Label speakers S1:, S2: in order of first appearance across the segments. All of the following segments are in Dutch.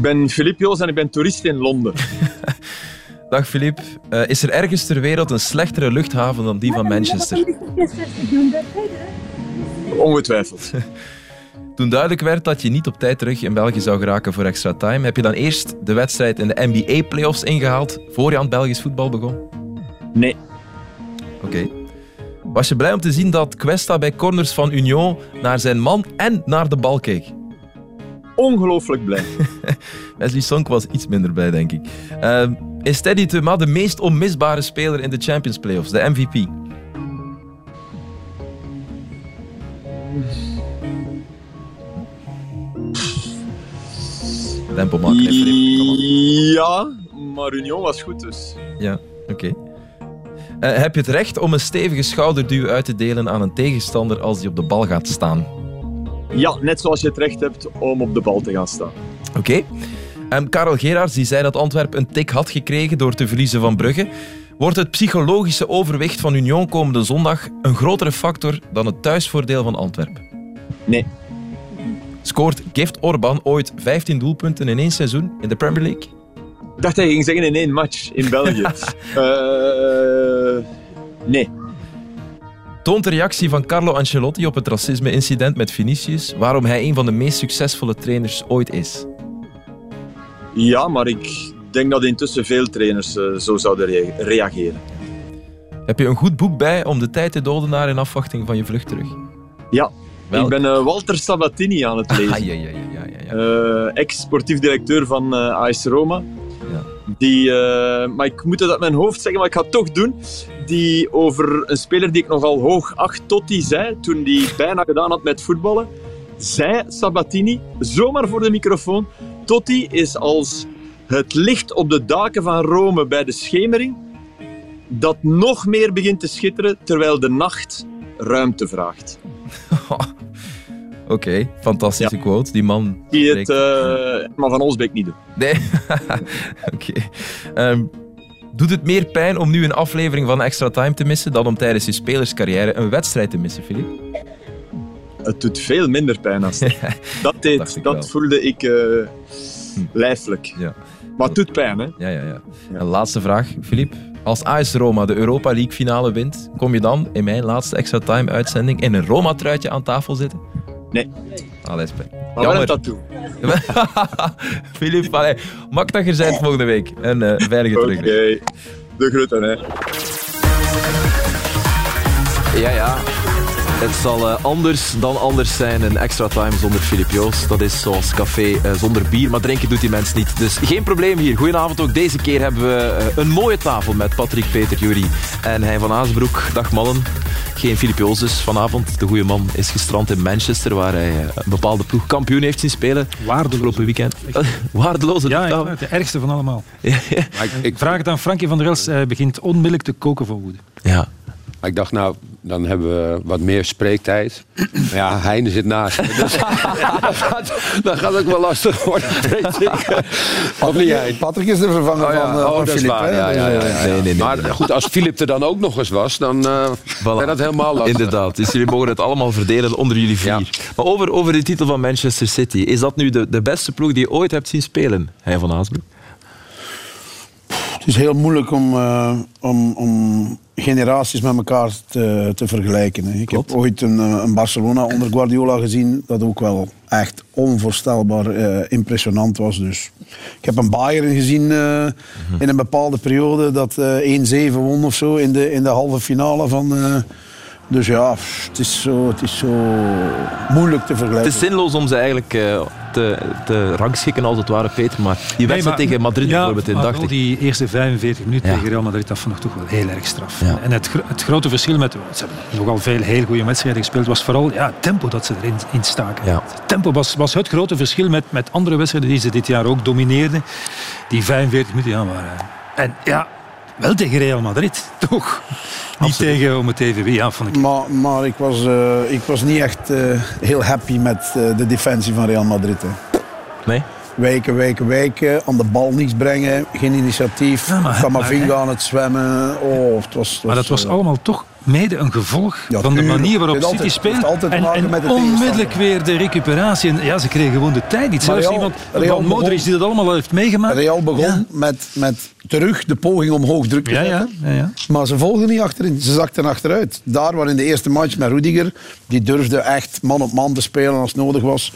S1: Ik ben Filip Joos en ik ben toerist in Londen.
S2: Dag Filip. Uh, is er ergens ter wereld een slechtere luchthaven dan die van Manchester?
S1: Ongetwijfeld.
S2: Toen duidelijk werd dat je niet op tijd terug in België zou geraken voor extra time, heb je dan eerst de wedstrijd in de NBA-playoffs ingehaald voor je aan het Belgisch voetbal begon?
S1: Nee.
S2: Oké. Was je blij om te zien dat Questa bij corners van Union naar zijn man en naar de bal keek?
S1: Ongelooflijk blij.
S2: Wesley Sonk was iets minder blij, denk ik. Uh, is Teddy Thuma de meest onmisbare speler in de Champions Playoffs, de MVP? Tempo maken.
S1: Ja, maar Union was goed dus.
S2: Ja, oké. Uh, heb je het recht om een stevige schouderduw uit te delen aan een tegenstander als die op de bal gaat staan?
S1: Ja, net zoals je het recht hebt om op de bal te gaan staan.
S2: Oké. Okay. Um, Karel Gerards die zei dat Antwerpen een tik had gekregen door te verliezen van Brugge. Wordt het psychologische overwicht van Union komende zondag een grotere factor dan het thuisvoordeel van Antwerpen?
S1: Nee.
S2: Scoort Gift Orban ooit 15 doelpunten in één seizoen in de Premier League?
S1: Ik dacht dat je ging zeggen in één match in België. uh, nee.
S2: Toont de reactie van Carlo Ancelotti op het racisme-incident met Vinicius waarom hij een van de meest succesvolle trainers ooit is?
S1: Ja, maar ik denk dat intussen veel trainers uh, zo zouden reageren.
S2: Heb je een goed boek bij om de tijd te doden naar in afwachting van je vlucht terug?
S1: Ja, Welk? ik ben uh, Walter Sabatini aan het lezen.
S2: Ah, ja, ja, ja, ja,
S1: uh, Ex-sportief directeur van AS Roma. Ja. Die, maar ik moet het uit mijn hoofd zeggen, maar ik ga het toch doen. Die over een speler die ik nogal hoog acht tot die zei, toen die bijna gedaan had met voetballen, zei Sabatini, zomaar voor de microfoon, Totti is als het licht op de daken van Rome bij de schemering, dat nog meer begint te schitteren terwijl de nacht ruimte vraagt.
S2: Oké, fantastische quote. Die man.
S1: Die het, uh, maar van ik niet doen.
S2: Nee. Oké. Ehm, doet het meer pijn om nu een aflevering van Extra Time te missen dan om tijdens je spelerscarrière een wedstrijd te missen, Filip?
S1: Het doet veel minder pijn als dat deed. Dat, voelde ik uh, lijfelijk. Ja. Maar het doet pijn, hè?
S2: Ja, ja, ja. Een laatste vraag, Filip. Als AS Roma de Europa League finale wint, kom je dan in mijn laatste extra time uitzending in een Roma-truitje aan tafel zitten?
S1: Nee.
S2: Allee, spijt.
S1: Maar wel een tattoo.
S2: Filip, mag dat er zijn volgende week. En uh, veilige terug.
S1: Oké. De groeten, hè.
S2: Ja, ja. Het zal uh, anders dan anders zijn. Een extra time zonder Filip Joos. Dat is zoals café uh, zonder bier. Maar drinken doet die mens niet. Dus geen probleem hier. Goedenavond ook. Deze keer hebben we uh, een mooie tafel met Patrick, Peter, Jury en Hein van Aasbroek. Dag mannen. Geen Filip Joos dus vanavond. De goede man is gestrand in Manchester, waar hij een bepaalde ploeg kampioen heeft zien spelen.
S3: Waardeloze
S2: weekend. Waardeloze
S3: Ja, ja, de ergste van allemaal. ja, ja. Ik, ik, vraag het aan Frankie van der Els. Hij begint onmiddellijk te koken van woede.
S2: Ja,
S4: maar ik dacht, nou, dan hebben we wat meer spreektijd. Maar ja, Heine zit naast me. Dus dat, gaat, ook wel lastig worden, weet ik. Of niet?
S5: Patrick is de vervanger oh, ja. van, uh, oh, van Philip. Ja, ja,
S4: ja, nee, nee, maar goed, als Filip er dan ook nog eens was, dan uh, voilà. dat helemaal lastig.
S2: Inderdaad, dus jullie mogen het allemaal verdelen onder jullie vier. Maar over, over de titel van Manchester City. Is dat nu de, de beste ploeg die je ooit hebt zien spelen, Hein van Aasbroek?
S5: Het is heel moeilijk om, uh, om, om generaties met elkaar te, te vergelijken. Hè. Ik heb ooit een, eh, een, Barcelona onder Guardiola gezien, dat ook wel echt onvoorstelbaar uh, impressionant was. Dus ik heb een Bayern gezien uh, in een bepaalde periode dat uh, 1-7 won of zo in de, in de halve finale van dus ja, het is, zo, het is zo moeilijk te vergelijken.
S2: Het is zinloos om ze eigenlijk te, te rangschikken als het ware, Peter. Maar die wedstrijd tegen Madrid ja, bijvoorbeeld in dacht
S3: die eerste 45 minuten tegen Real Madrid, dat vond ik toch wel heel erg straf. En het, het grote verschil met... Ze hebben nogal veel heel goede wedstrijden gespeeld. was vooral ja, het tempo dat ze erin in staken. Het tempo was, was het grote verschil met, met andere wedstrijden die ze dit jaar ook domineerden. Die 45 minuten ja, waren... En ja, wel tegen Real Madrid, toch? Niet tegen om het even wie, vond
S5: ik. Maar, maar ik, was, uh, ik was niet echt uh, heel happy met uh, de defensie van Real Madrid. Hè.
S2: Nee?
S5: wijken, wijken, wijken. Aan de bal niets brengen. Geen initiatief. Ja, Kamavinga aan het zwemmen. Oh, het was, het
S3: maar dat was allemaal toch mede een gevolg van de manier waarop City speelt. En, en onmiddellijk weer de recuperatie. En ja, ze kregen gewoon de tijd niet. Zelfs iemand van Modric die dat allemaal heeft meegemaakt.
S5: Real begon met, met terug de poging om hoog druk te zetten. Ja, ja, maar ze volgden niet achterin. Ze zakten achteruit. Daar waar in de eerste match met Rudiger, die durfde echt man op man te spelen als het nodig was.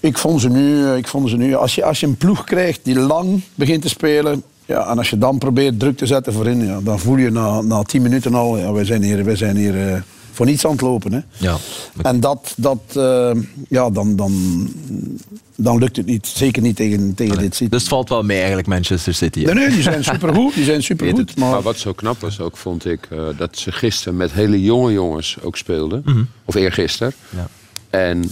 S5: Ik vond ze nu, ik vond ze nu als, je, als je een ploeg krijgt die lang begint te spelen, ja, en als je dan probeert druk te zetten voorin, ja, dan voel je na, na tien minuten al, ja, wij zijn hier, wij zijn hier uh, voor niets aan het lopen. Hè.
S6: Ja.
S5: En dat, dat uh, ja, dan, dan, dan lukt het niet. Zeker niet tegen, tegen dit City.
S6: Dus het valt wel mee eigenlijk, Manchester City.
S5: Nee, nee, die zijn supergoed. Die zijn supergoed
S4: maar... maar wat zo knap was ook, vond ik, uh, dat ze gisteren met hele jonge jongens ook speelden. Mm -hmm. Of eergisteren. Ja. En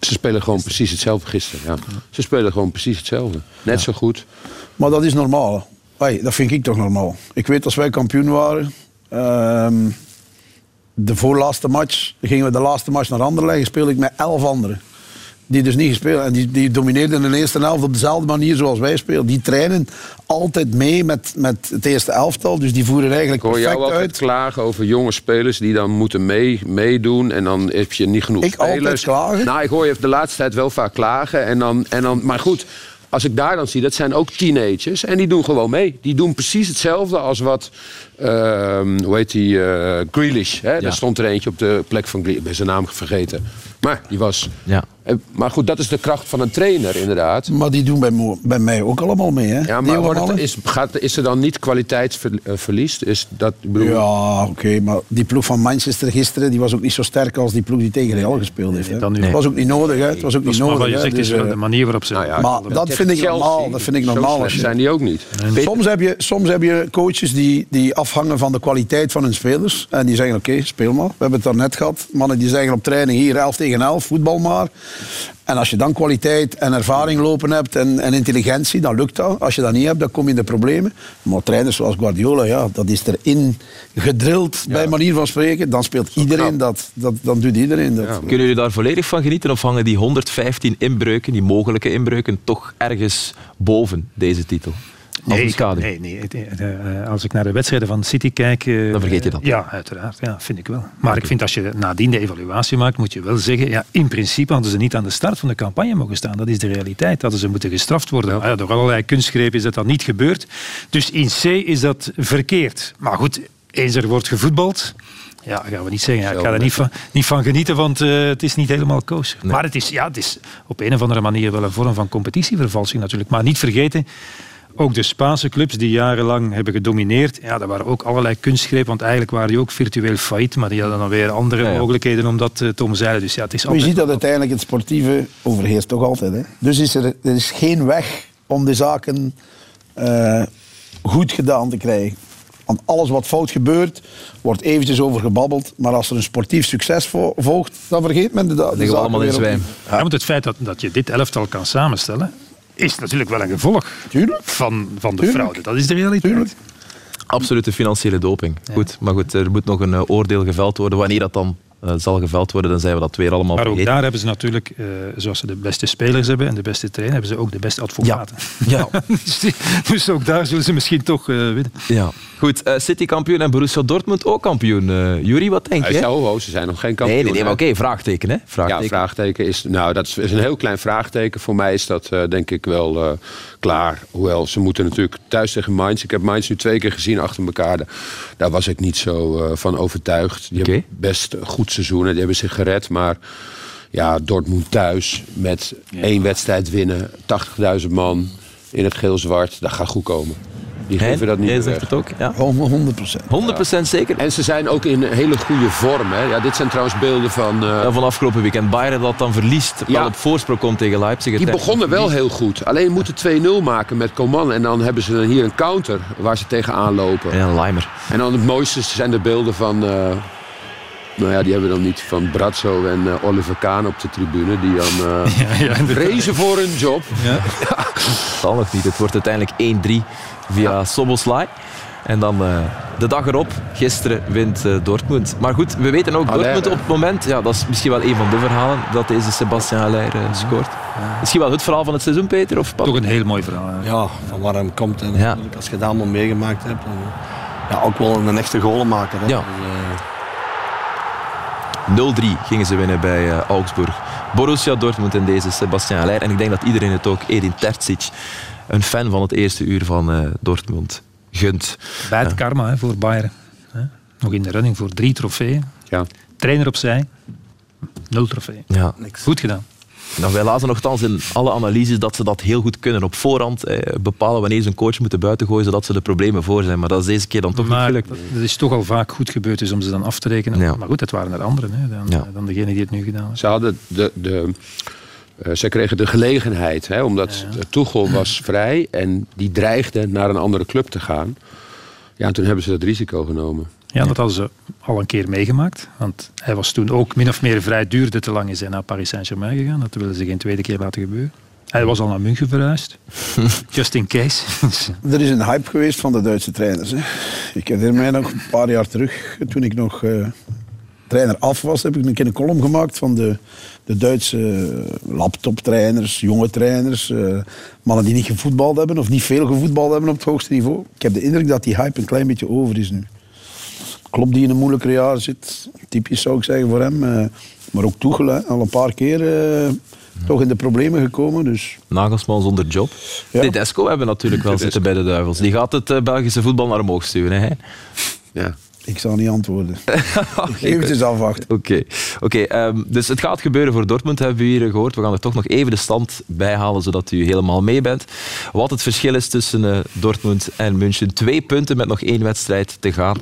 S4: ze spelen gewoon precies hetzelfde gisteren. Ja. Ze spelen gewoon precies hetzelfde. Net zo goed.
S5: Maar dat is normaal. Hey, dat vind ik toch normaal. Ik weet als wij kampioen waren. Uh, de voorlaatste match gingen we de laatste match naar Anderlecht. Speelde ik met elf anderen die dus niet gespeeld En die, die domineerden in de eerste helft op dezelfde manier zoals wij spelen. Die trainen altijd mee met, met het eerste elftal. Dus die voeren eigenlijk perfect uit. Ik hoor jou altijd
S4: klagen over jonge spelers die dan moeten mee, meedoen. En dan heb je niet genoeg
S5: ik
S4: spelers.
S5: Ik altijd klagen?
S4: Nou, ik hoor je de laatste tijd wel vaak klagen. En dan, en dan, maar goed, als ik daar dan zie, dat zijn ook teenagers. En die doen gewoon mee. Die doen precies hetzelfde als wat, uh, hoe heet die, uh, Grealish. Hè? Daar stond er eentje op de plek van Grealish. Ik ben zijn naam vergeten. Maar die was... Ja. Eh, maar goed, dat is de kracht van een trainer, inderdaad.
S5: Maar die doen bij, bij mij ook allemaal mee, hè?
S4: Ja, maar wordt is, gaat, is er dan niet kwaliteitsverlies? Is dat, bedoel...
S5: Ja, oké, maar die ploeg van Manchester gisteren... die was ook niet zo sterk als die ploeg die tegen Real gespeeld heeft. Hè? Het was ook niet nodig, hè? Het was ook niet nodig.
S3: Maar je zegt dus, is de manier waarop ze... Nou
S5: ja, maar dat vind ik normaal. Dat vind ik normaal. Als
S4: je... zijn die ook niet.
S5: Soms heb, je, soms heb je coaches die, die afhangen van de kwaliteit van hun spelers. En die zeggen, oké, speel maar. We hebben het daarnet gehad. Mannen die zeggen op training hier 11 tegen 11, voetbal maar. En als je dan kwaliteit en ervaring lopen hebt en, en, intelligentie, dan lukt dat. Als je dat niet hebt, dan kom je in de problemen. Maar trainers zoals Guardiola, ja, dat is erin gedrild, bij manier van spreken. Dan speelt iedereen dat, dat, dan doet iedereen dat.
S6: Kunnen jullie daar volledig van genieten of hangen die 115 inbreuken, die mogelijke inbreuken, toch ergens boven deze titel?
S3: Nee, nee, nee, eh, Als ik naar de wedstrijden van City kijk...
S6: Eh, Dan vergeet je dat.
S3: Ja, uiteraard. Ja, vind ik wel. Maar ik vind als je nadien de evaluatie maakt, moet je wel zeggen... Ja, in principe hadden ze niet aan de start van de campagne mogen staan. Dat is de realiteit. Hadden ze moeten gestraft worden. Ja. Door allerlei kunstgrepen is dat dan niet gebeurd. Dus in C is dat verkeerd. Maar goed, eens er wordt gevoetbald... Ja, gaan we niet zeggen. Ja, ik ga er niet van, niet van genieten, want uh, het is niet helemaal koos. Maar het is, ja, het is op een of andere manier wel een vorm van competitievervalsing natuurlijk. Maar niet vergeten, ook de Spaanse clubs die jarenlang hebben gedomineerd, ja, dat waren ook allerlei kunstgrepen, want eigenlijk waren die ook virtueel failliet, maar die hadden dan weer andere mogelijkheden om dat eh, te omzeilen. Dus ja, het is
S5: maar je ziet dat uiteindelijk het sportieve overheerst toch altijd. Hè? Dus is er, er is geen weg om de zaken uh, goed gedaan te krijgen. Want alles wat fout gebeurt, wordt eventjes over gebabbeld. Maar als er een sportief succes volgt, dan vergeet men de, de
S6: zaken allemaal in zwijm.
S3: Ja, want het feit dat, dat je dit elftal kan samenstellen, is natuurlijk wel een gevolg van, van de fraude. Dat is de realiteit. Tuurlijk.
S6: Absolute financiële doping. Goed, maar goed, er moet nog een uh, oordeel geveld worden. Wanneer dat dan uh, zal geveld worden, dan zijn we dat weer allemaal
S3: Maar
S6: ook
S3: daar hebben ze natuurlijk, uh, zoals ze de beste spelers hebben en de beste trainer, hebben ze ook de beste advocaten.
S6: Ja. ja.
S3: dus, dus, ook daar zullen ze misschien toch winnen.
S6: Ja. Goed, uh, City kampioen en Borussia Dortmund ook kampioen. Uh, Jury, wat denk je?
S4: Oh, ze zijn nog geen kampioen.
S6: Nee, nee, nee maar oké, vraagteken hè?
S4: Vraagteken. Ja, vraagteken is, nou, dat is een heel klein vraagteken. Voor mij is dat uh, denk ik wel klaar. Hoewel, ze moeten natuurlijk thuis tegen Mainz. Ik heb Mainz nu twee keer gezien achter elkaar. Daar was ik niet zo van overtuigd. Die okay. hebben best een goed seizoen en die hebben zich gered. Maar ja, Dortmund thuis met ja. één wedstrijd winnen. 80.000 man in het geel-zwart. Dat gaat goed komen. Die geven dat niet
S6: Jij zegt het ook? Ja?
S5: 100 procent.
S6: 100% zeker?
S4: En ze zijn ook in hele goede vorm. Hè? Ja, dit zijn trouwens beelden van... Uh...
S6: Ja, van afgelopen weekend. Bayern dat dan verliest, ja. op voorsprong komt tegen Leipzig.
S4: Die begonnen wel heel goed. Alleen moeten 2-0 maken met Coman. En dan hebben ze dan hier een counter waar ze tegenaan lopen.
S6: Ja, een limer.
S4: En dan het mooiste zijn de beelden van... Uh... Nou ja, die hebben we dan niet van Brazzo en uh, Oliver Kaan op de tribune. Die dan uh, ja, ja, racen voor hun job. Ja.
S6: niet. Het wordt uiteindelijk 1-3 via ja. Soboslai. En dan uh, de dag erop, gisteren wint uh, Dortmund. Maar goed, we weten ook, Allee, Dortmund op het moment, ja, dat is misschien wel een van de verhalen, dat deze Sebastian Aller uh, scoort. Ja. Misschien wel het verhaal van het seizoen, Peter? Of
S3: Toch een heel mooi verhaal.
S7: Ja, ja van waar hij komt. En ja. als je dat allemaal meegemaakt hebt. En, ja, ook wel een echte goalmaker. Hè. Ja.
S6: Dus, 0-3 gingen ze winnen bij Augsburg. Borussia Dortmund en deze Sebastian Aller. En ik denk dat iedereen het ook, Edin Terzic, een fan van het eerste uur van Dortmund gunt.
S3: Bad karma hè, voor Bayern. Nog in de running voor drie trofeeën. Ja. Trainer opzij, nul trofee. Ja. Niks. Goed gedaan.
S6: Nou, wij lazen nogthans in alle analyses dat ze dat heel goed kunnen. Op voorhand eh, bepalen wanneer ze een coach moeten buitengooien, zodat ze de problemen voor zijn. Maar dat is deze keer dan toch
S3: maar,
S6: niet gelukt.
S3: Het is toch al vaak goed gebeurd dus om ze dan af te rekenen. Maar goed, het waren er anderen hè, dan, ja. dan degene die het nu gedaan hebben.
S4: Ze hadden de... de uh, ze kregen de gelegenheid, hè, omdat ja. Tuchel was vrij en die dreigde naar een andere club te gaan. Ja, toen hebben ze dat risico genomen.
S3: Ja, dat hadden ze al een keer meegemaakt. Want hij was toen ook min of meer vrij duurde te lang is hij naar Paris Saint-Germain gegaan. Dat wilden ze geen tweede keer laten gebeuren. Hij was al naar München verhuisd. Just in case.
S5: er is een hype geweest van de Duitse trainers. Hè. Ik herinner mij nog een paar jaar terug, toen ik nog uh, trainer af was, heb ik een keer een column gemaakt van de, de Duitse laptoptrainers, jonge trainers, uh, mannen die niet gevoetbald hebben of niet veel gevoetbald hebben op het hoogste niveau. Ik heb de indruk dat die hype een klein beetje over is nu. Klopt die in een moeilijker jaar zit, typisch zou ik zeggen voor hem. Uh, maar ook Tuchel, al een paar keer uh, toch in de problemen gekomen. Dus.
S6: Nagelsman zonder job. Ja. Tedesco hebben natuurlijk wel zitten bij de Duivels. Die gaat het Belgische voetbal naar omhoog sturen. Hè?
S5: Ja. Ik zal niet antwoorden. Even afwachten.
S6: Oké, oké. Ehm, dus het gaat gebeuren voor Dortmund, hebben we hier gehoord. We gaan er toch nog even de stand bij halen, zodat u helemaal mee bent. Wat het verschil is tussen uh, Dortmund en München. Twee punten met nog één wedstrijd te gaan.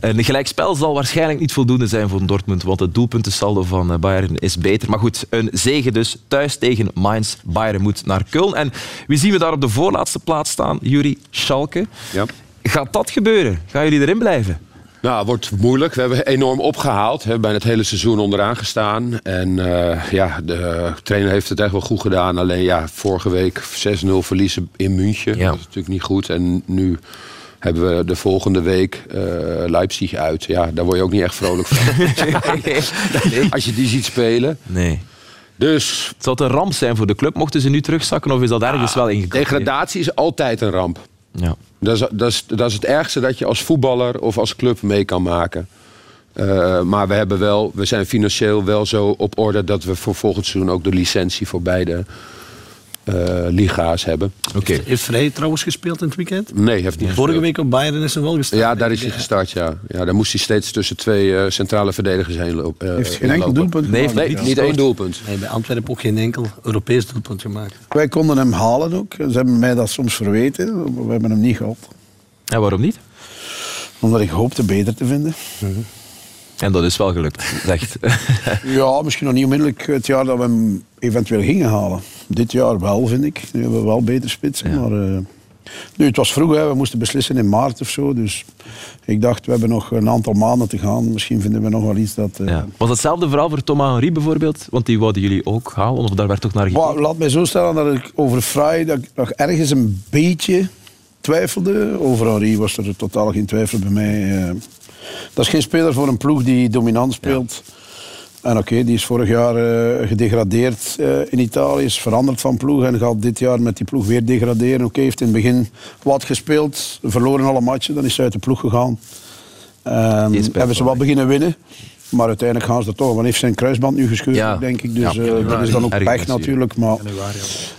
S6: Een gelijkspel zal waarschijnlijk niet voldoende zijn voor Dortmund, want het doelpuntensaldo van eh, Bayern is beter. Maar goed, een zege dus thuis tegen Mainz. Bayern moet naar Köln. En wie zien we daar op de voorlaatste plaats staan? Juri Schalke. Ja. Gaat dat gebeuren? Gaan jullie erin blijven?
S4: Nou, het wordt moeilijk. We hebben enorm opgehaald. We hebben bijna het hele seizoen onderaan gestaan. En uh, ja, de trainer heeft het echt wel goed gedaan. Alleen ja, vorige week 6-0 verliezen in München. Ja. Dat is natuurlijk niet goed. En nu hebben we de volgende week uh, Leipzig uit. Ja, daar word je ook niet echt vrolijk van. Als je die ziet spelen.
S6: Nee.
S4: Dus...
S6: Zou het een ramp zijn voor de club? Mochten ze nu terugzakken of is dat ergens wel ingekomen?
S4: Degradatie is altijd een ramp.
S6: Ja.
S4: Dat is, dat, is, dat is het ergste dat je als voetballer of als club mee kan maken. Uh, maar we, hebben wel, we zijn financieel wel zo op orde dat we voor volgend seizoen ook de licentie voor beide uh, liga's hebben.
S7: Okay. Heeft Vrij trouwens gespeeld in het weekend?
S4: Nee, heeft niet
S7: Vorige week op Bayern is hij wel gestart.
S4: Ja, daar is hij gestart, ja. ja. Daar moest hij steeds tussen twee uh, centrale verdedigers heen lopen.
S5: Uh, heeft geen enkel doelpunt
S4: Nee, nee niet één doelpunt.
S7: Nee, bij Antwerpen ook geen enkel Europees doelpunt gemaakt.
S5: Wij konden hem halen ook. Ze hebben mij dat soms verweten. We hebben hem niet gehad.
S6: En waarom niet?
S5: Omdat ik hoopte beter te vinden. Mm -hmm.
S6: En dat is wel gelukt, zegt.
S5: ja, misschien nog niet onmiddellijk het jaar dat we hem eventueel gingen halen. Dit jaar wel, vind ik. Nu hebben we wel beter spitsen. Maar uh, nu, het was vroeg, hè. we moesten beslissen in maart of zo. Dus ik dacht, we hebben nog een aantal maanden te gaan. Misschien vinden we nog wel iets dat... Uh... Ja.
S6: Was hetzelfde verhaal voor Thomas Henry bijvoorbeeld? Want die wouden jullie ook halen, of daar werd toch naar gekeken?
S5: laat mij zo stellen dat ik over Fraai dat ik nog ergens een beetje twijfelde. Over Henry was er totaal geen twijfel bij mij. Uh, dat is geen speler voor een ploeg die dominant speelt. En oké, die is vorig jaar uh, gedegradeerd uh, in Italië, is veranderd van ploeg en gaat dit jaar met die ploeg weer degraderen. Oké, heeft in het begin wat gespeeld, verloren alle matchen, dan is hij uit de ploeg gegaan. Um, hebben ze wat beginnen winnen. Maar uiteindelijk gaan ze er toch. Want heeft zijn kruisband nu gescheurd, ja. denk ik. Dus ja, uh, dat is dan ook pech natuurlijk. Maar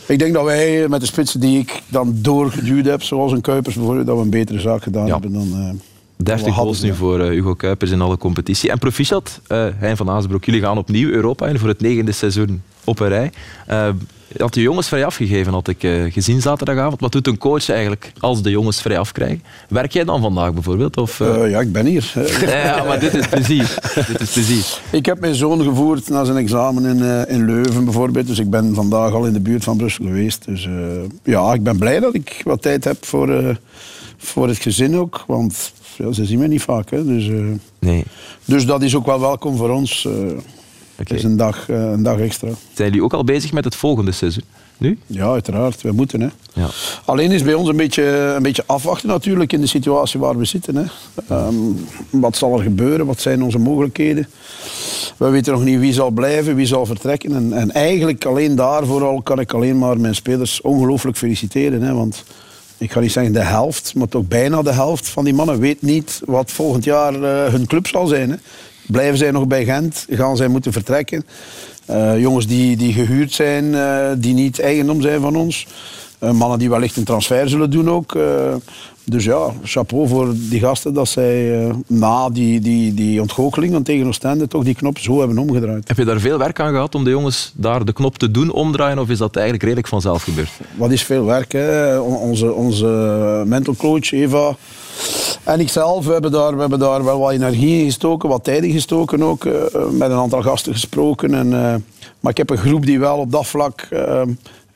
S5: ik denk dat wij met de spitsen die ik dan doorgeduwd heb, zoals een Kuipers bijvoorbeeld, dat we een betere zaak gedaan hebben dan...
S6: 30 goals nu voor uh, Hugo Kuipers in alle competitie. En proficiat, uh, Hein van Azenbroek, jullie gaan opnieuw Europa in voor het negende seizoen op een rij. Uh, je had de jongens vrij afgegeven, had ik uh, gezien zaterdagavond. Wat doet een coach eigenlijk als de jongens vrij afkrijgen? Werk jij dan vandaag bijvoorbeeld? Of,
S5: ja, ik ben hier.
S6: ja, maar dit is precies. dit is precies.
S5: Ik heb mijn zoon gevoerd naar zijn examen in, in Leuven bijvoorbeeld. Dus ik ben vandaag al in de buurt van Brussel geweest. Dus ja, ik ben blij dat ik wat tijd heb voor, voor het gezin ook. Want ja, ze zien me niet vaak. Hè. Dus, uh,
S6: nee.
S5: dus dat is ook wel welkom voor ons. Uh, Het is een dag, uh, een dag extra.
S6: Zijn jullie ook al bezig met het volgende seizoen? nu?
S5: Ja, uiteraard. We moeten. Hè.
S6: Ja.
S5: Alleen is bij ons een beetje, een beetje afwachten natuurlijk in de situatie waar we zitten. Hè. Ehm, wat zal er gebeuren? Wat zijn onze mogelijkheden? We weten nog niet wie zal blijven, wie zal vertrekken. En, en eigenlijk alleen daarvoor al kan ik alleen maar mijn spelers ongelooflijk feliciteren. Hè, want ik ga niet zeggen de helft, maar toch bijna de helft van die mannen weet niet wat volgend jaar uh, hun club zal zijn. Hè. Blijven zij nog bij Gent? Gaan zij moeten vertrekken? Uh, jongens die, die gehuurd zijn, uh, die niet eigendom zijn van ons. Uh, mannen die wellicht een transfer zullen doen ook. dus ja, chapeau voor die gasten dat zij na die, die, die ontgoocheling tegen Oostende toch die knop zo hebben omgedraaid.
S6: Heb je daar veel werk aan gehad om de jongens daar de knop te doen omdraaien of is dat eigenlijk redelijk vanzelf gebeurd?
S5: Wat is veel werk. Hè? Onze, onze mental coach Eva en ikzelf, we hebben, daar, we hebben daar wel wat energie in gestoken, wat tijd in gestoken ook. Met een aantal gasten gesproken. En, maar ik heb een groep die wel op dat vlak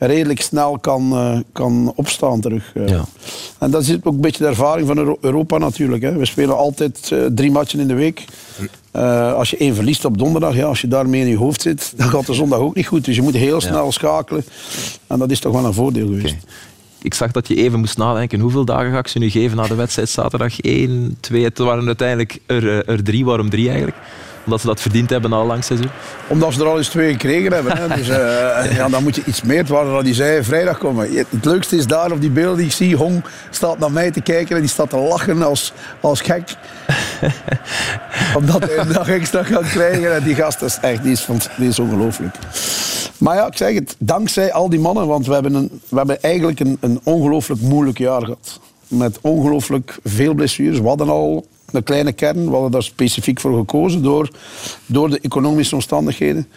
S5: redelijk snel kan, kan opstaan terug. Ja. En dat is ook een beetje de ervaring van Europa natuurlijk. Hè. We spelen altijd drie matchen in de week. als je één verliest op donderdag, ja, als je daarmee in je hoofd zit, dan gaat de zondag ook niet goed. Dus je moet heel snel schakelen. En dat is toch wel een voordeel geweest. Okay.
S6: Ik zag dat je even moest nadenken. Hoeveel dagen ga ik ze nu geven na de wedstrijd? Zaterdag 1, 2. Het waren uiteindelijk er, eh, er drie. Waarom drie eigenlijk? Omdat ze dat verdiend hebben al lang seizoen?
S5: Omdat ze er al eens twee gekregen hebben. Hè. Dus uh, ja, dan moet je iets meer. Het waren die zei vrijdag komen. Het leukste is daar op die beelden die ik zie. Hong staat naar mij te kijken en die staat te lachen als, als gek. Omdat hij een dag extra gaat krijgen. En die gast is echt die is, die is ongelooflijk. Maar ja, ik zeg het, dankzij al die mannen, want we hebben, een, we hebben eigenlijk een, een ongelooflijk moeilijk jaar gehad. Met ongelooflijk veel blessures. We hadden al een kleine kern, we hadden daar specifiek voor gekozen door, door de economische omstandigheden.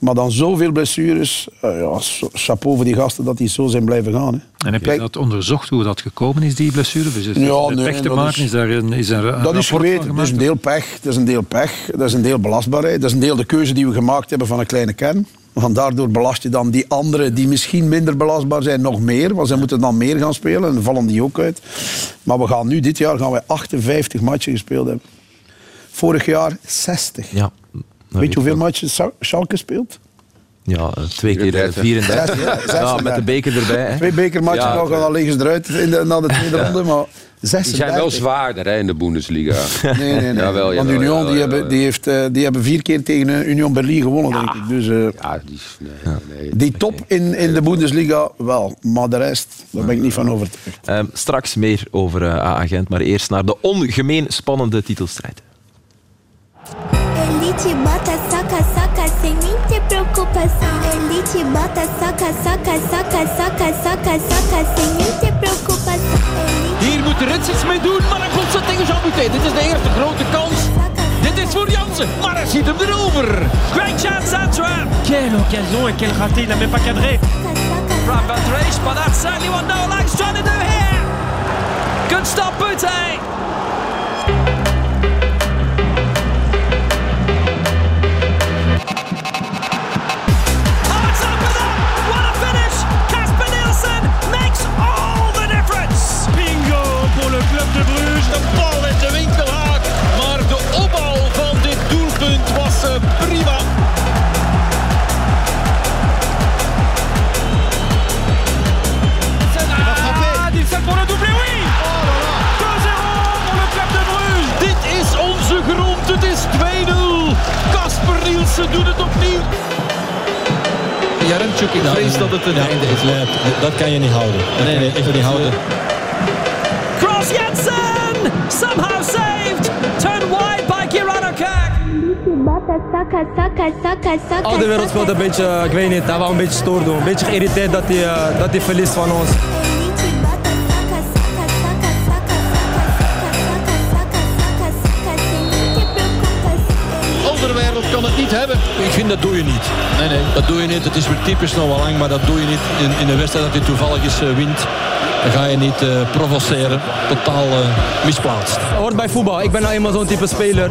S5: Maar dan zoveel blessures, uh, ja, chapeau voor die gasten dat die zo zijn blijven gaan. Hè.
S3: En heb je dat onderzocht, hoe dat gekomen is, die blessure? Dus is ja, nee, pech te maken? Is, is, daar een, is er een
S5: Dat is geweten. Dat is een deel pech, dat is een deel pech, dat is een deel belastbaarheid, dat is een deel de keuze die we gemaakt hebben van een kleine kern. Want daardoor belast je dan die anderen die misschien minder belastbaar zijn nog meer. Want zij moeten dan meer gaan spelen en dan vallen die ook uit. Maar we gaan nu, dit jaar, gaan wij 58 matchen gespeeld hebben. Vorig jaar 60. Ja, Weet je hoeveel matches Schalke speelt?
S6: Ja, eh, twee keer 34. Eh, ja, ja, met de beker erbij. Hè.
S5: Twee bekermatchen ja, dan liggen ze eruit in de, na de tweede ronde. Maar 36.
S4: Die zijn wel zwaarder hè, in de Bundesliga.
S5: Nee, nee, nee. Jawel, Want Union jawel, die hebben, die, heeft, uh, die hebben vier keer tegen Union Berlin gewonnen, denk ik. Dus, uh, ja, die, nee, nee, die top in, in de Bundesliga wel, maar de rest, daar ben ik niet van overtuigd.
S6: Um, straks meer over uh, agent, maar eerst naar de ongemeen spannende titelstrijd. Elite bota, saca, saca, sem nem ter preocupação. Elite bota, saca, saca, saca, saca, saca, saca, sem nem ter preocupação. Hier moet Rits iets mee doen, maar dan komt ze tegen Jean. Dit is de eerste grote kans. Dit is voor Jansen, maar hij ziet hem erover. Great chance, Antoine. Quelle occasion et quel raté, il n'a même pas cadré. Van Drees, but that's certainly what Nolan's trying to do
S8: Dat het een ja, einde is. Nee, dat kan je niet houden. Dat nee, nee, echt niet houden.
S6: Somehow saved! Turned wide by Kirano Kak. Al de wereld speelt een beetje, ik weet niet, dat wou een beetje stoer doen. Een beetje geïrriteerd dat hij, uh, dat hij verliest van ons.
S8: Dat doe je niet. Nee, nee, dat doe je niet. Het is weer typisch nog wel lang, maar dat doe je niet in, in een wedstrijd dat hij toevallig eens uh, wint. Dan ga je niet uh, provoceren. Totaal uh, misplaatst.
S9: Hoort bij voetbal. Ik ben nou eenmaal zo'n type speler.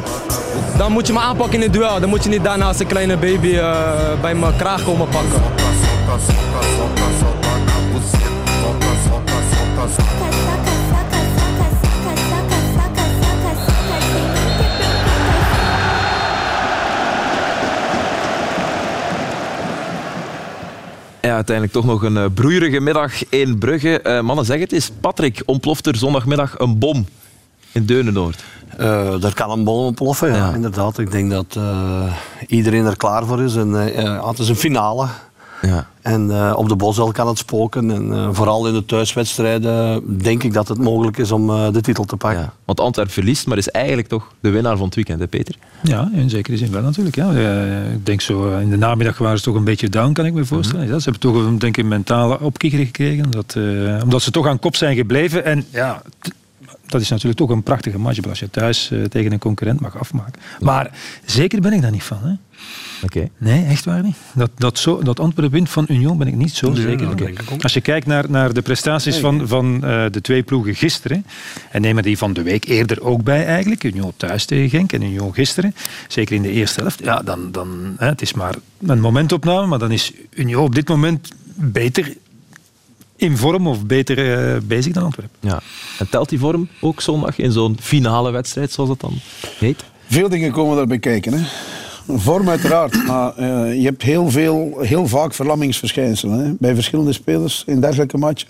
S9: Dan moet je me aanpakken in het duel. Dan moet je niet daarna als een kleine baby uh, bij mijn kraag komen pakken.
S6: Uiteindelijk toch nog een uh, broeierige middag in Brugge. Uh, mannen, zeg het eens. Patrick, ontploft er zondagmiddag een bom in Deunenoord?
S7: Uh, er kan een bom ontploffen, ja, inderdaad. Ik denk dat iedereen er klaar voor is. En, het is een finale. Ja. En uh, op de Bosel kan het spoken. En uh, vooral in de thuiswedstrijden denk ik dat het mogelijk is om uh, de titel te pakken. Ja.
S6: Want Antwerpen verliest, maar is eigenlijk toch de winnaar van het weekend, hè Peter?
S3: Ja, in zekere zin wel natuurlijk. Ja. ik denk zo, in de namiddag waren ze toch een beetje down, kan ik me voorstellen. Mhm. ja, ze hebben toch een, denk ik, mentale opkikker gekregen. Dat, omdat ze toch aan kop zijn gebleven. En ja, dat is natuurlijk toch een prachtige match als je thuis tegen een concurrent mag afmaken. Maar zeker ben ik daar niet van. Hè. Nee, echt waar niet. Dat, dat, zo, dat Antwerpen wint van Union ben ik niet zo zeker. Als je kijkt naar, naar de prestaties van, van uh, de twee ploegen gisteren, en nemen die van de week eerder ook bij eigenlijk, Union thuis tegen Genk en Union gisteren, zeker in de eerste helft, ja, dan, dan hè, het is maar een momentopname, maar dan is Union op dit moment beter in vorm of beter uh, bezig dan Antwerpen.
S6: Ja. En telt die vorm ook zondag in zo'n finale wedstrijd, zoals dat dan heet?
S5: Veel dingen komen daarbij kijken. Hè. Vorm uiteraard, maar uh, je hebt heel, veel, heel vaak verlammingsverschijnselen hè, bij verschillende spelers in dergelijke matchen.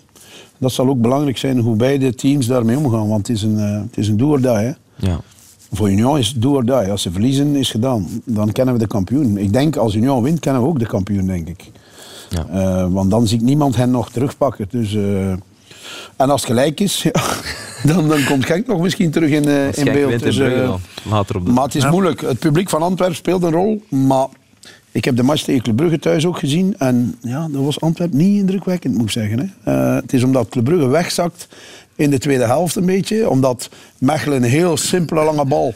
S5: Dat zal ook belangrijk zijn hoe beide teams daarmee omgaan, want het is een, uh, het is een do or die, hè. Ja. Voor Union is het do or die. Als ze verliezen, is gedaan. Dan kennen we de kampioen. Ik denk, als Union wint, kennen we ook de kampioen, denk ik. Ja. Uh, want dan ziet niemand hen nog terugpakken. Dus, en als het gelijk is, ja, dan, dan komt Genk nog misschien terug in, uh, in beeld.
S6: Dus, uh, later op de...
S5: Maar het is moeilijk. Het publiek van Antwerpen speelt een rol, maar ik heb de match tegen Club Brugge thuis ook gezien. En ja, dat was Antwerpen niet indrukwekkend, moet ik zeggen. Hè. Uh, het is omdat Club Brugge wegzakt in de tweede helft een beetje. Omdat Mechelen een heel simpele lange bal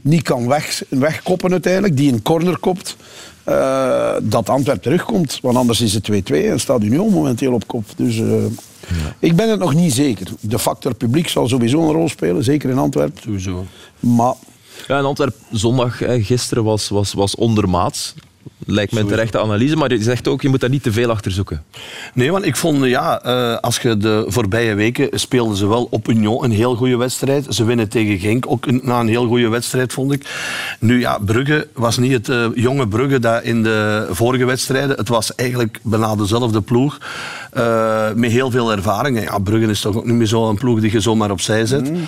S5: niet kan weg, wegkoppen uiteindelijk. Die een corner kopt. Uh, dat Antwerpen terugkomt. Want anders is het 2-2 en staat Union momenteel op kop. Dus uh, ik ben het nog niet zeker. De factor publiek zal sowieso een rol spelen, zeker in Antwerpen.
S7: Sowieso.
S5: Maar...
S6: Ja, in Antwerpen zondag gisteren was, was, was ondermaats. Lijkt me een terechte analyse, maar je zegt ook, je moet daar niet te veel achter zoeken.
S7: Nee, want ik vond, ja, uh, als je de voorbije weken speelden ze wel op Union een heel goede wedstrijd. Ze winnen tegen Genk ook een, na een heel goede wedstrijd, vond ik. Nu ja, Brugge was niet het uh, jonge Brugge dat in de vorige wedstrijden. Het was eigenlijk bijna dezelfde ploeg. Uh, met heel veel ervaring. Ja, Brugge is toch ook niet meer zo'n ploeg die je zomaar opzij zet. Mm.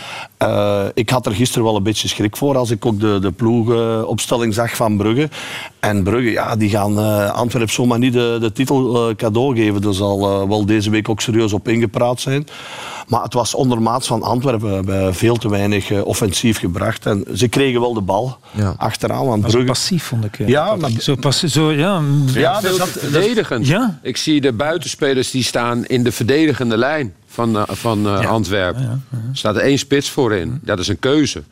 S7: ik had er gisteren wel een beetje schrik voor als ik ook de, de ploegopstelling zag van Brugge. En Brugge, ja, die gaan uh, Antwerpen zomaar niet de, de titel uh, cadeau geven. Er zal uh, wel deze week ook serieus op ingepraat zijn. Maar het was ondermaats van Antwerpen. We hebben veel te weinig offensief gebracht. En ze kregen wel de bal ja. achteraan. Want Brugge...
S3: passief vond ik.
S7: Ja, maar...
S3: Zo passief, zo, ja.
S4: ja veel dat, verdedigend. Ja? Ik zie de buitenspelers die staan in de verdedigende lijn van, van ja. Antwerpen. Er staat er één spits voorin. Dat is een keuze.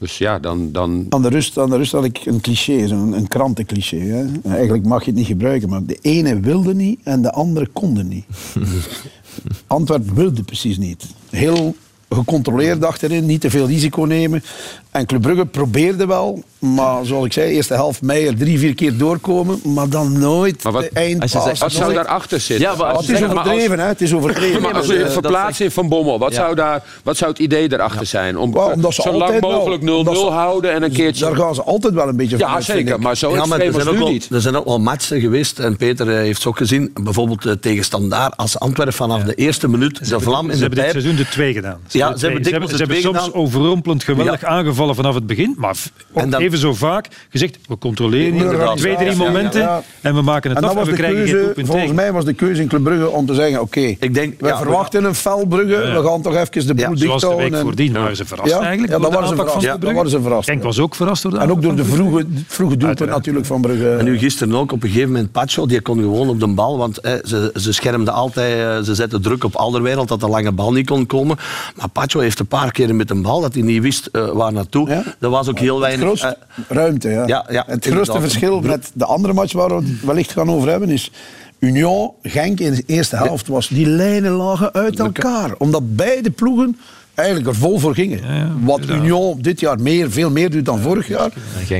S4: Dus ja, dan... dan...
S5: Aan, de rust, aan de rust had ik een cliché, een, een krantencliché. Hè. Eigenlijk mag je het niet gebruiken, maar de ene wilde niet en de andere konde niet. Antwerpen wilde precies niet. Heel gecontroleerd achterin, niet te veel risico nemen. En Club Brugge probeerde wel, maar zoals ik zei, eerste helft mei er drie, vier keer doorkomen, maar dan nooit
S4: maar wat,
S5: de.
S4: Wat zou daarachter zitten?
S5: Ja, maar, het is overdreven, hè? Het is overdreven.
S4: Maar als je het verplaatst in Van Bommel, wat, zou daar, wat zou het idee daarachter zijn? Om well, zo lang mogelijk 0-0 houden en een keertje...
S5: Daar gaan ze altijd wel een beetje van
S4: Ja, zeker, maar zo ja, maar er zijn ook
S7: wel,
S4: niet.
S7: Er zijn ook wel matchen geweest, en Peter eh, heeft ze ook gezien, bijvoorbeeld uh, tegen Standaard, als Antwerpen vanaf de eerste minuut de vlam in de pijp...
S3: Ze hebben dit seizoen de twee gedaan.
S7: Ja, ze hebben
S3: ze hebben soms overrompelend geweldig aangevallen vanaf het begin, maar ook even zo vaak gezegd, we controleren hier twee, drie momenten en we maken het
S5: en
S3: af en we krijgen
S5: keuze, geen Volgens mij was de keuze in Club Brugge om te zeggen, oké, okay, we verwachten een fel Brugge, we gaan toch even de boel dicht
S3: Zoals de week voordien waren ze verrast eigenlijk. Ja, dat waren ze verrast.
S5: Ja, dat waren ze verrast.
S3: Was ook verrast door de
S5: En ook door de vroege, vroege doelpunt natuurlijk van Brugge.
S7: En nu gisteren ook, op een gegeven moment Pacho, die kon gewoon op de bal, want ze, ze schermden altijd, ze zetten druk op Alderwereld dat de lange bal niet kon komen. Maar Pacho heeft een paar keer met een bal dat hij niet wist waar naartoe. Ja? Er was ook heel weinig...
S5: ruimte, ja. ja, ja het grootste verschil met de andere match waar we het wellicht gaan over hebben is... Union, Genk in de eerste helft was die lijnen lagen uit elkaar. Omdat beide ploegen eigenlijk er vol voor gingen. Wat Union dit jaar meer, veel meer doet dan vorig jaar.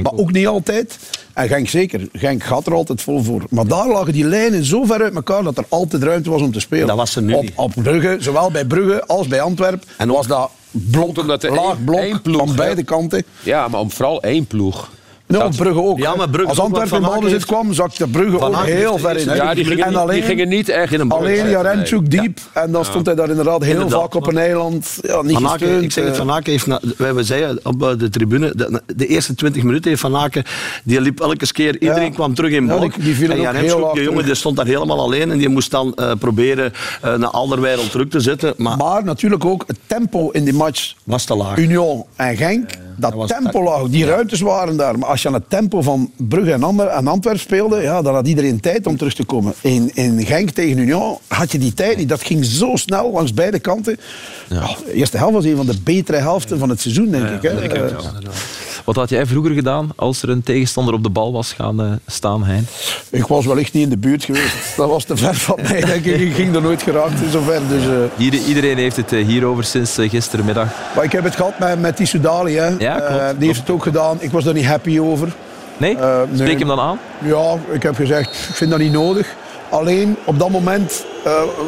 S5: Maar ook niet altijd. En Genk zeker. Genk gaat er altijd vol voor. Maar daar lagen die lijnen zo ver uit elkaar dat er altijd ruimte was om te spelen.
S7: Dat was er nu
S5: op, op Brugge, zowel bij Brugge als bij Antwerpen. En was dat blok, omdat laag blok één ploeg, van beide kanten.
S4: Ja, maar om vooral één ploeg
S5: Nou, Brugge ook.
S7: Ja, maar Brugge
S5: Als Antwerpen in balbezit kwam, zakte Brugge ook heel ver in.
S4: Ja, die gingen,
S5: en
S4: niet,
S5: alleen,
S4: die gingen niet echt in een
S5: alleen Jaremchuk
S4: nee.
S5: diep. En dan stond hij daar inderdaad heel
S7: Inderdaad,
S5: vaak op een eiland. Ja, niet
S7: Van Aken,
S5: gesteund.
S7: ik zeg het,
S5: eh.
S7: Van Aken heeft, wij zeiden op eh, de tribune, de, de eerste 20 minuten heeft Van Aken, die liep elke keer, iedereen
S5: Ja.
S7: kwam terug in
S5: Ja,
S7: blok.
S5: die-
S7: en
S5: laag
S7: die jongen, die stond daar helemaal alleen en die moest dan eh, proberen uh, naar Alderweireld terug te zetten. Maar,
S5: Maar natuurlijk ook het tempo in die match
S7: was te laag.
S5: Union en Genk. Dat tempo lag, die ruimtes waren daar. Maar als je aan het tempo van Brugge en, Ander, en Antwerpen speelde, ja, dan had iedereen tijd om terug te komen. In, in Genk tegen Union had je die tijd niet. Dat ging zo snel langs beide kanten. Ja. de eerste helft was een van de betere helften van het seizoen, denk ik. Hè. Eh,
S6: Wat had jij vroeger gedaan als er een tegenstander op de bal was gaan eh, staan, Hein?
S5: ik was wellicht niet in de buurt geweest. Dat was te ver van mij, denk ik. Ik ging er nooit geraakt in zover. Dus, eh,
S6: Ieder- iedereen heeft het eh, hierover sinds gisterenmiddag.
S5: maar ik heb het gehad met, met Dali. Hè.
S6: Ja, klopt,
S5: die heeft het ook gedaan. Ik was daar niet happy over.
S6: Nee?
S5: Nee.
S6: Spreek hem dan aan?
S5: Ja, ik heb gezegd, ik vind dat niet nodig. Alleen op dat moment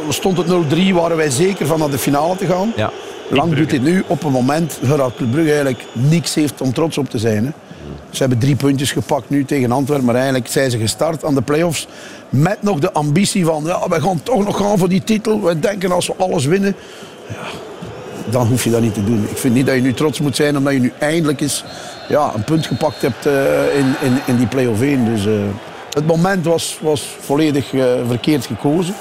S5: stond het 0-3, waren wij zeker van naar de finale te gaan.
S6: Ja.
S5: Lang doet dit nu op een moment waar Club Brugge eigenlijk niks heeft om trots op te zijn. Hè. Ze hebben drie puntjes gepakt nu tegen Antwerpen, maar eigenlijk zijn ze gestart aan de play-offs met nog de ambitie van, ja, wij gaan toch nog gaan voor die titel. Wij denken als we alles winnen, ja, dan hoef je dat niet te doen. Ik vind niet dat je nu trots moet zijn omdat je nu eindelijk eens ja, een punt gepakt hebt eh, in, in, in die play-off 1. Dus eh, het moment was, was volledig eh, verkeerd gekozen.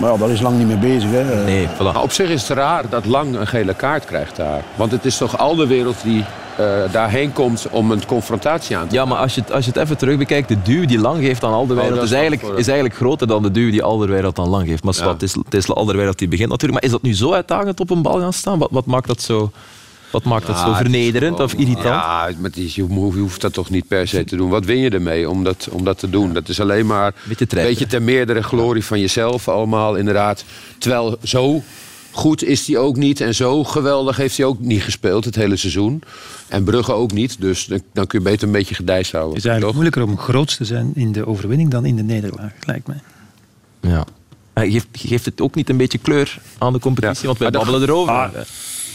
S5: Maar ja, daar is lang niet mee bezig. Hè.
S6: Nee, voilà.
S4: Maar op zich is het raar dat Lang een gele kaart krijgt daar. Want het is toch al de wereld die eh, daarheen komt om een confrontatie aan te
S6: Ja, maar als je, het, als je het even terug bekijkt, de duw die Lang geeft aan Alderweireld
S4: Oh, dat
S6: is,
S4: is
S6: eigenlijk,
S4: voor-
S6: is eigenlijk groter dan de duw die Alderweireld aan Lang geeft. Maar
S4: Ja.
S6: het is, het is Alderweireld die begint natuurlijk. Maar is dat nu zo uitdagend op een bal gaan staan? Wat, wat maakt dat zo, wat maakt dat
S4: Ja,
S6: zo
S4: het is
S6: vernederend of irritant?
S4: Ja, maar is, je, hoeft, je hoeft dat toch niet per se te doen. Wat win je ermee om dat, om dat te doen? Dat is alleen maar
S6: Beetje
S4: een beetje ter meerdere glorie van jezelf allemaal, inderdaad. Terwijl zo goed is hij ook niet en zo geweldig heeft hij ook niet gespeeld het hele seizoen. En Brugge ook niet, dus dan, dan kun je beter een beetje gedijst houden.
S3: Het is eigenlijk
S4: toch?
S3: moeilijker om groot te zijn in de overwinning dan in de nederlaag, lijkt mij.
S6: Ja. Hij geeft, geeft het ook niet een beetje kleur aan de competitie? Want wij babbelen erover.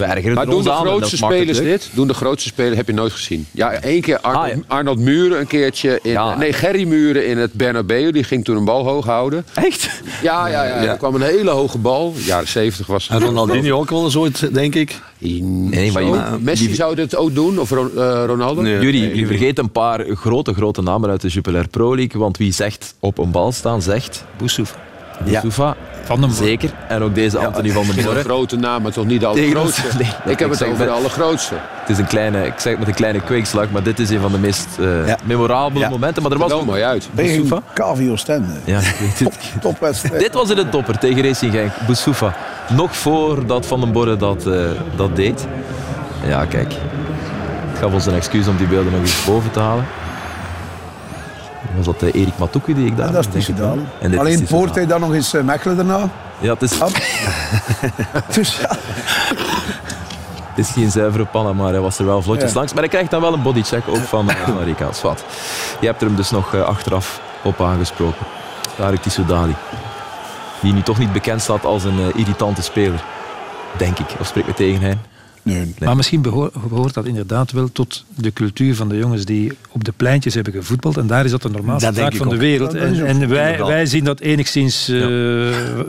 S6: We ergeren
S4: Maar doen de grootste spelers dit? Doen de grootste spelers, heb je nooit gezien. Ja, één keer Arnold,
S6: Ah, ja.
S4: Arnold Muren een keertje. In,
S6: Ja.
S4: Nee, Gerry Muren in het Bernabeu. Die ging toen een bal hoog houden.
S6: Echt?
S4: Ja, ja, ja. Er kwam een hele hoge bal. Jaren 70 was het.
S7: En Ronaldinho ook wel eens ooit, denk ik.
S6: Nee, maar
S4: Zo.
S6: jullie-
S4: Messi zou dit ook doen? Of eh, Ronaldo?
S7: Nee.
S6: Jullie, jullie vergeten een paar grote, grote namen uit de Jupiler Pro League. Want wie zegt op een bal staan, zegt
S3: Boussouf.
S6: Boussoufa.
S3: Van den.
S6: Zeker. En ook deze Anthony van den
S4: Een
S6: Borre.
S4: grote naam, maar toch niet de allergrootste.
S6: nee,
S4: ik heb
S6: ik
S4: het over de allergrootste.
S6: Het is een kleine, ik zeg het met een kleine kweekslag, maar dit is een van de meest eh,
S7: Ja.
S6: memorabele
S7: Ja.
S6: momenten. Maar er was ook-
S4: mooi uit.
S5: Tegen
S6: Boussoufa?
S5: KVO Stende.
S6: Ja, ik.
S5: Topwedstrijd.
S6: Dit was in de topper tegen Racing Genk. Boussoufa. Nog voordat Van den Borre dat, eh, dat deed. Ja, kijk. Het gaf ons een excuus om die beelden nog eens boven te halen. Was dat eh, Erik Matuku die ik daar...
S5: Ja, dat is niet gedaan. Alleen Poort hij dan nog eens eh, Mechelen daarna.
S6: Ja, het is,
S5: dus ja,
S6: het is geen zuivere panna, maar hij was er wel vlotjes
S5: Ja.
S6: langs. Maar hij krijgt dan wel een bodycheck ook van Marika Swat. Je hebt er hem dus nog eh, achteraf op aangesproken. Tarek Tissoudali. Die nu toch niet bekend staat als een eh, irritante speler. Denk ik. Of spreek me tegen hij.
S5: Nee.
S3: Maar misschien behoort, behoort dat inderdaad wel tot de cultuur van de jongens die op de pleintjes hebben gevoetbald. En daar is dat de normaalste
S7: Dat
S3: zaak van de wereld. En, wij, wij zien dat enigszins eh,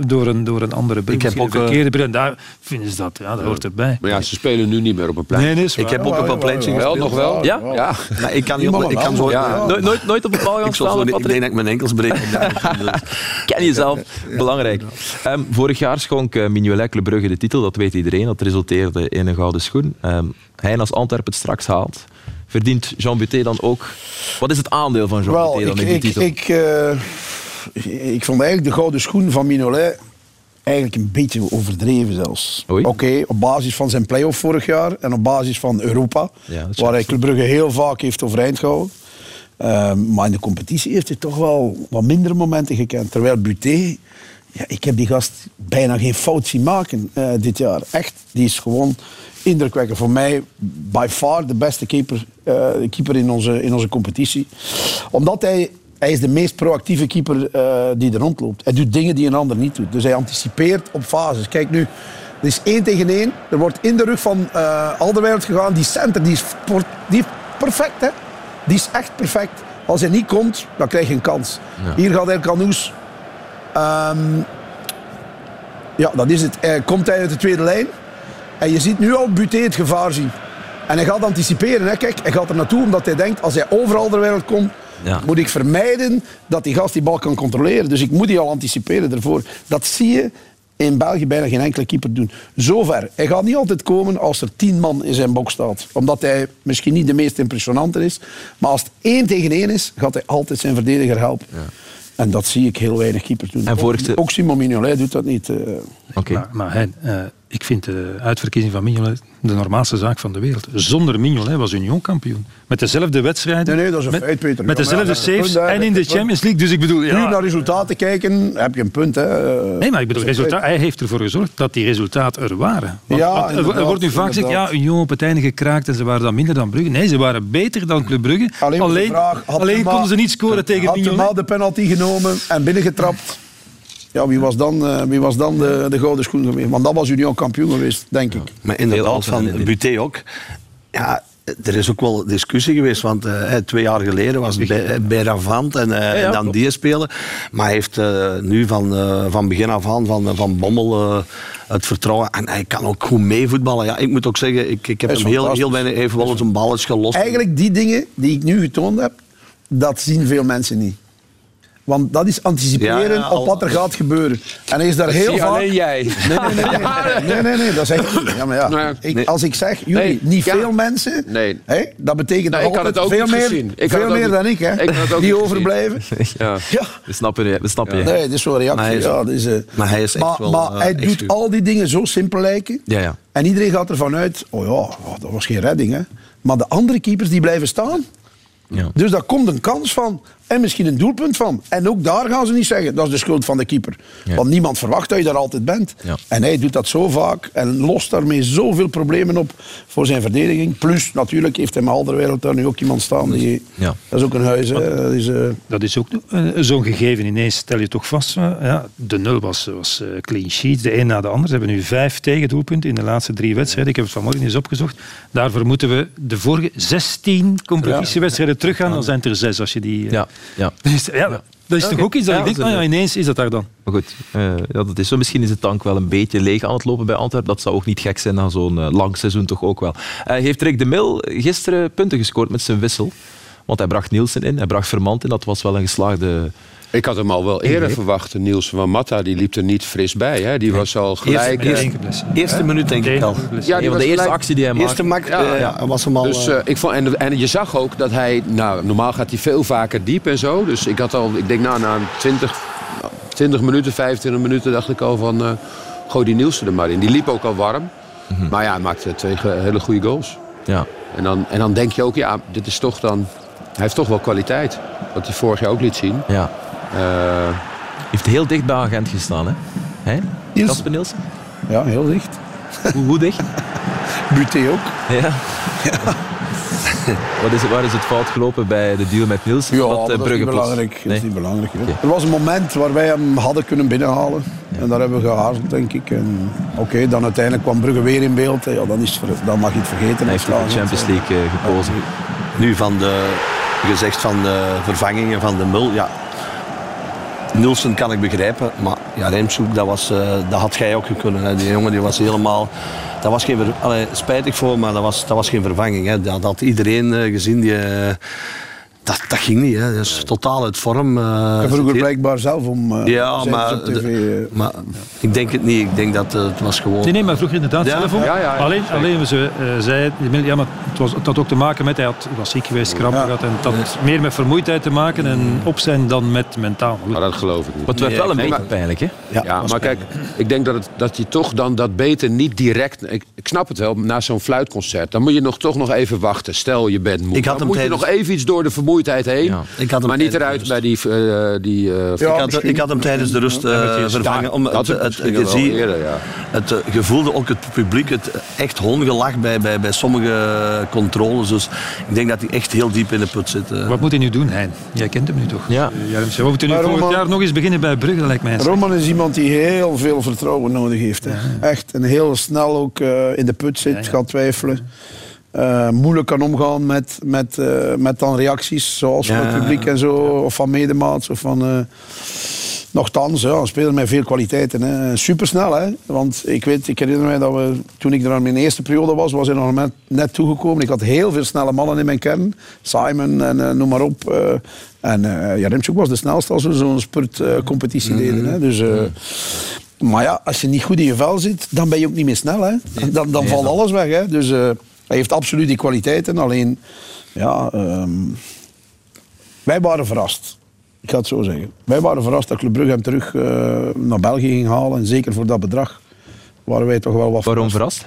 S3: door, een, door een andere bril.
S7: Ik heb ook,
S3: een
S7: eh,
S3: verkeerde bril. En daar vinden ze dat, ja, dat hoort erbij.
S4: Maar ja, ze spelen nu niet meer op een plein.
S3: Nee, nee,
S7: Ik heb ook op een pleintje
S4: Wel,
S7: gespeeld.
S4: nog wel?
S6: Ja?
S4: Ja.
S7: Maar ik kan, niet op, ik kan zo...
S6: Nooit, nooit, nooit op de bal gaan
S7: Ik, zal
S6: staan,
S7: zo, niet- ik denk dat ik mijn enkels breek.
S6: Ken jezelf. Belangrijk. Ehm, vorig jaar schonk uh, Mignolet Club Brugge de titel. Dat weet iedereen. Dat resulteerde in een gouden schoen. Ehm, hij als Antwerpen het straks haalt. Verdient Jean Buté dan ook... Wat is het aandeel van Jean
S5: Wel,
S6: Buté dan
S5: ik,
S6: in die
S5: ik,
S6: titel?
S5: ik, eh, ik vond eigenlijk de gouden schoen van Minolet eigenlijk een beetje overdreven zelfs. Oké, op basis van zijn play-off vorig jaar en op basis van Europa,
S6: Ja,
S5: waar hij Club Brugge heel vaak heeft overeind gehouden. Ehm, maar in de competitie heeft hij toch wel wat mindere momenten gekend. Terwijl Buté, ja, ik heb die gast bijna geen fout zien maken eh, dit jaar. Echt, die is gewoon indrukwekkend. Voor mij by far de beste keeper, eh, keeper in, onze, in onze competitie. Omdat hij, hij is de meest proactieve keeper eh, die er rondloopt. Hij doet dingen die een ander niet doet. Dus hij anticipeert op fases. Kijk nu, er is één tegen één. Er wordt in de rug van eh Alderweireld gegaan. Die center die is, die is perfect, hè? Die is echt perfect. Als hij niet komt, dan krijg je een kans.
S6: Ja.
S5: Hier gaat El Canoes. ehm, ja, dat is het. Hij komt hij uit de tweede lijn. En je ziet nu al Buté het gevaar zien. En hij gaat anticiperen. Hè. Kijk, hij gaat er naartoe omdat hij denkt, als hij overal ter wereld komt,
S6: Ja.
S5: moet ik vermijden dat die gast die bal kan controleren. Dus ik moet die al anticiperen ervoor. Dat zie je in België bijna geen enkele keeper doen. Zover. Hij gaat niet altijd komen als er tien man in zijn bok staat. Omdat hij misschien niet de meest impressionante is. Maar als het één tegen één is, gaat hij altijd zijn verdediger helpen. En dat zie ik heel weinig keepers doen.
S6: En vorige-
S5: Ook Simon Mignolet doet dat niet. eh.
S6: Oké.
S3: Maar, maar eh, ik vind de uitverkiezing van Mignolet de normaalste zaak van de wereld. Zonder Mignolet was Union kampioen. Met dezelfde wedstrijden.
S5: Nee, nee, dat is een
S3: met,
S5: feit, Peter.
S3: Met dezelfde saves en in de Champions League. Dus ik bedoel... Ja,
S5: naar resultaten kijken, heb je een punt. Hè.
S3: Nee, maar ik bedoel, resultaat, hij heeft ervoor gezorgd dat die resultaten er waren. Want,
S5: Ja,
S3: er- wordt nu vaak gezegd, ja. Union op het einde gekraakt en ze waren dan minder dan Brugge. Nee, ze waren beter dan Club Brugge.
S5: Alleen
S3: Alleen,
S5: vraag, had
S3: konden ze niet scoren tegen
S5: Had
S3: Mignolet.
S5: Ma de penalty genomen en binnengetrapt. Ja, wie was dan, eh, wie was dan de, de gouden schoen geweest? Want dat was Union kampioen geweest, denk ik.
S7: Maar inderdaad, van Buté ook. Ja, er is ook wel discussie geweest, want eh, twee jaar geleden was het bij, bij Ravant en, eh,
S6: ja,
S7: en dan
S6: klopt.
S7: die spelen. Maar hij heeft eh, nu van, eh, van begin af aan van, van Bommel eh, het vertrouwen. En hij kan ook goed meevoetballen. Ja, ik moet ook zeggen, ik, ik heb
S5: Hij
S7: hem heel, heel weinig even wel eens een balletje gelost.
S5: Eigenlijk die dingen die ik nu getoond heb, dat zien veel mensen niet. Want dat is anticiperen
S7: Ja, ja, al-
S5: op wat er gaat gebeuren. En hij is daar heel vaak...
S6: alleen jij.
S5: Nee, nee, nee, nee, nee, nee, nee, dat is echt niet. Ja, maar ja. Ik-. Als ik zeg, jullie, niet veel mensen,
S4: Nee.
S5: hè, dat betekent
S4: Nou, had
S5: altijd veel meer, veel meer dan ik, hè,
S4: ik had het ook
S5: die overblijven.
S4: Ja.
S5: Ja.
S6: We snappen je. We snappen je.
S5: Nee, dit is wel een
S7: Maar hij
S5: reactie.
S7: is-
S5: ja, dat is, eh,
S7: maar hij is echt
S5: maar,
S7: wel,
S5: maar
S7: eh,
S5: hij doet al die dingen zo simpel lijken.
S6: Ja, ja.
S5: En iedereen gaat ervan uit, oh ja, oh, dat was geen redding. Hè. Maar de andere keepers die blijven staan.
S6: Ja.
S5: Dus daar komt een kans van. En misschien een doelpunt van. En ook daar gaan ze niet zeggen, dat is de schuld van de keeper.
S6: Ja.
S5: Want niemand verwacht dat je daar altijd bent.
S6: Ja.
S5: En hij doet dat zo vaak en lost daarmee zoveel problemen op voor zijn verdediging. Plus, natuurlijk heeft hij met wereld daar nu ook iemand staan. Die,
S6: Ja.
S5: Dat is ook een huis. Hè. Dat is, eh,
S3: Dat is ook zo'n gegeven. Ineens stel je toch vast, ja, de nul was, was eh, clean sheet, de een na de ander. Ze hebben nu vijf tegendoelpunten in de laatste drie wedstrijden. Ik heb het vanmorgen eens opgezocht. Daarvoor moeten we de vorige 16 competitiewedstrijden teruggaan. Dan zijn het er zes als je die... eh,
S6: Ja, ja.
S3: Dus, ja, Dat is toch ook iets dat
S6: Ja,
S3: ik denk, nou ja, ineens is dat daar dan.
S6: Maar goed, eh, ja, dat is zo. Misschien is de tank wel een beetje leeg aan het lopen bij Antwerpen. Dat zou ook niet gek zijn na zo'n eh, lang seizoen toch ook wel. Eh, heeft Rick de Mil gisteren punten gescoord met zijn wissel? Want hij bracht Nielsen in, hij bracht Vermand in. Dat was wel een geslaagde...
S4: Ik had hem al wel eerder verwacht. Niels van Matta die liep er niet fris bij. Hè? Die was al gelijk.
S7: Eerste,
S4: eh,
S7: eerste, eerste minuut denk ik al.
S4: ja, die was
S6: de eerste
S4: gelijk-
S6: actie die hij maakte...
S7: Eerste mak,
S4: Ja,
S7: eh,
S4: ja.
S7: ja, was hem al...
S4: Dus,
S7: eh,
S4: eh, ik vond, en, en je zag ook dat hij, nou, normaal gaat hij veel vaker diep en zo. Dus ik had al, ik denk nou, na 20, 20 minuten, 25 minuten dacht ik al van, eh, gooi die Nielsen er maar in. Die liep ook al warm. Maar ja, hij maakte twee hele goede goals.
S6: Ja.
S4: En dan, en dan denk je ook, ja, dit is toch dan, hij heeft toch wel kwaliteit. Wat hij vorig jaar ook liet zien.
S6: ja.
S4: Eh,
S6: Heeft heel dicht bij agent gestaan, hè? Hè?
S5: Niels.
S6: Kasper Nielsen?
S5: ja, heel dicht.
S6: Hoe, hoe dicht?
S5: Buté ook.
S6: Ja. Wat is, het- waar is het fout gelopen bij de deal met Nielsen?
S5: Ja,
S6: eh,
S5: dat is
S6: Brugge
S5: niet belangrijk. Dat
S6: Nee?
S5: is niet belangrijk. Er was een moment waar wij hem hadden kunnen binnenhalen. En daar hebben we geaarzeld, denk ik. En Oké, dan uiteindelijk kwam Brugge weer in beeld. Ja, dan, is het dan mag je het vergeten.
S6: Hij heeft voor de Champions League eh, gekozen.
S7: Nu van de, gezegd van de vervangingen van de Mul, ja. Nielsen kan ik begrijpen, maar ja, Remshoek, dat, was, eh, dat had jij ook kunnen. Hè. Die jongen die was helemaal... Dat was geen, ver- allee, spijtig voor, maar dat was, dat was geen vervanging. Hè. Dat had iedereen eh, gezien. Die, eh, dat, dat ging niet. Hè. Dat is totaal uit vorm. eh,
S5: En vroeger blijkbaar zelf om. eh,
S7: Ja, maar,
S5: op tv,
S7: de- maar ik denk het niet. Ik denk dat het was gewoon...
S3: Nee, nee, maar vroeger inderdaad
S7: Ja,
S3: zelf ook.
S4: ja, ja, ja,
S3: alleen, alleen ze eh, zei, ja, maar het, was, het had ook te maken met, hij had, was ziek geweest, krampen
S5: Ja.
S3: gehad. En het had meer met vermoeidheid te maken en op zijn dan met mentaal. Goed.
S4: maar dat geloof ik niet.
S6: Maar het werd
S7: Nee,
S6: wel een beetje pijnlijk, hè?
S4: Ja, maar kijk, ik denk dat, het, dat je toch dan dat beter niet direct... Ik, ik snap het wel, na zo'n fluitconcert... dan moet je nog, toch nog even wachten. Stel, je bent moe.
S7: Ik had
S4: dan
S7: hem
S4: moet je nog even iets door de vermoeidheid heen.
S6: Ja.
S7: Ik had hem
S4: maar niet
S7: tijdens
S4: eruit
S7: de
S4: bij die... eh, die eh,
S5: Ja,
S7: ik, had, ik had hem tijdens de rust eh, vervangen. om, het, het,
S4: eerder,
S7: het, eh, je voelde ook het publiek het echt hongelach bij, bij, bij sommige controles. Dus ik denk dat hij echt heel diep in de put zit. eh.
S3: Wat moet hij nu doen, Hein? Jij kent hem nu toch?
S6: Ja.
S3: Eh, Jarmsje. We moeten nu
S5: Maar
S3: volgend
S5: Roman-
S3: jaar nog eens beginnen bij Brugge, lijkt mij.
S5: Roman is iemand die heel veel vertrouwen nodig heeft. Hè. Echt. En heel snel ook eh, in de put zit, gaat twijfelen. eh, moeilijk kan omgaan met, met, eh, met dan reacties zoals van het publiek en zo, of van medemaats. Of van, uh, nochtans, ja, een speler met veel kwaliteiten. Hè. Supersnel, hè. Want ik weet, ik herinner mij dat we, toen ik er aan mijn eerste periode was, was hij nog net, net toegekomen. Ik had heel veel snelle mannen in mijn kern. Simon en noem maar op. en uh, Jaremchuk was de snelste als we zo'n spurtcompetitie deden. Hè. Dus... Maar ja, als je niet goed in je vel zit, dan ben je ook niet meer snel. Hè? Dan, dan valt alles weg. Hè? Dus uh, hij heeft absoluut die kwaliteiten. Alleen, ja, um, wij waren verrast. Ik ga het zo zeggen. Wij waren verrast dat Club Brugge hem terug uh, naar België ging halen. En zeker voor dat bedrag waren wij toch wel wat
S6: Waarom verrast?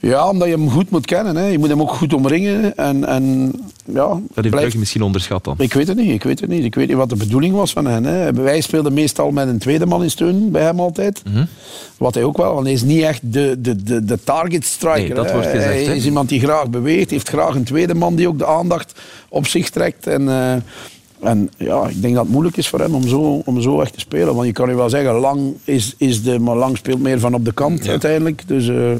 S5: Ja, omdat je hem goed moet kennen. Hè. Je moet hem ook goed omringen. En, en, ja,
S6: dat heeft blijft... misschien onderschat dan?
S5: Ik weet het niet. Ik weet het niet. Ik weet niet wat de bedoeling was van hen. Hè. Wij speelden meestal met een tweede man in steun bij hem altijd. Mm -hmm. Wat hij ook wel, want hij is niet echt de, de, de, de target striker.
S6: Nee, dat wordt gezegd,
S5: hij is iemand die graag beweegt, heeft graag een tweede man die ook de aandacht op zich trekt. En, uh, en ja, ik denk dat het moeilijk is voor hem om zo, om zo echt te spelen. Want je kan nu wel zeggen, lang is, is de, maar lang speelt meer van op de kant ja. uiteindelijk. Dus... Uh,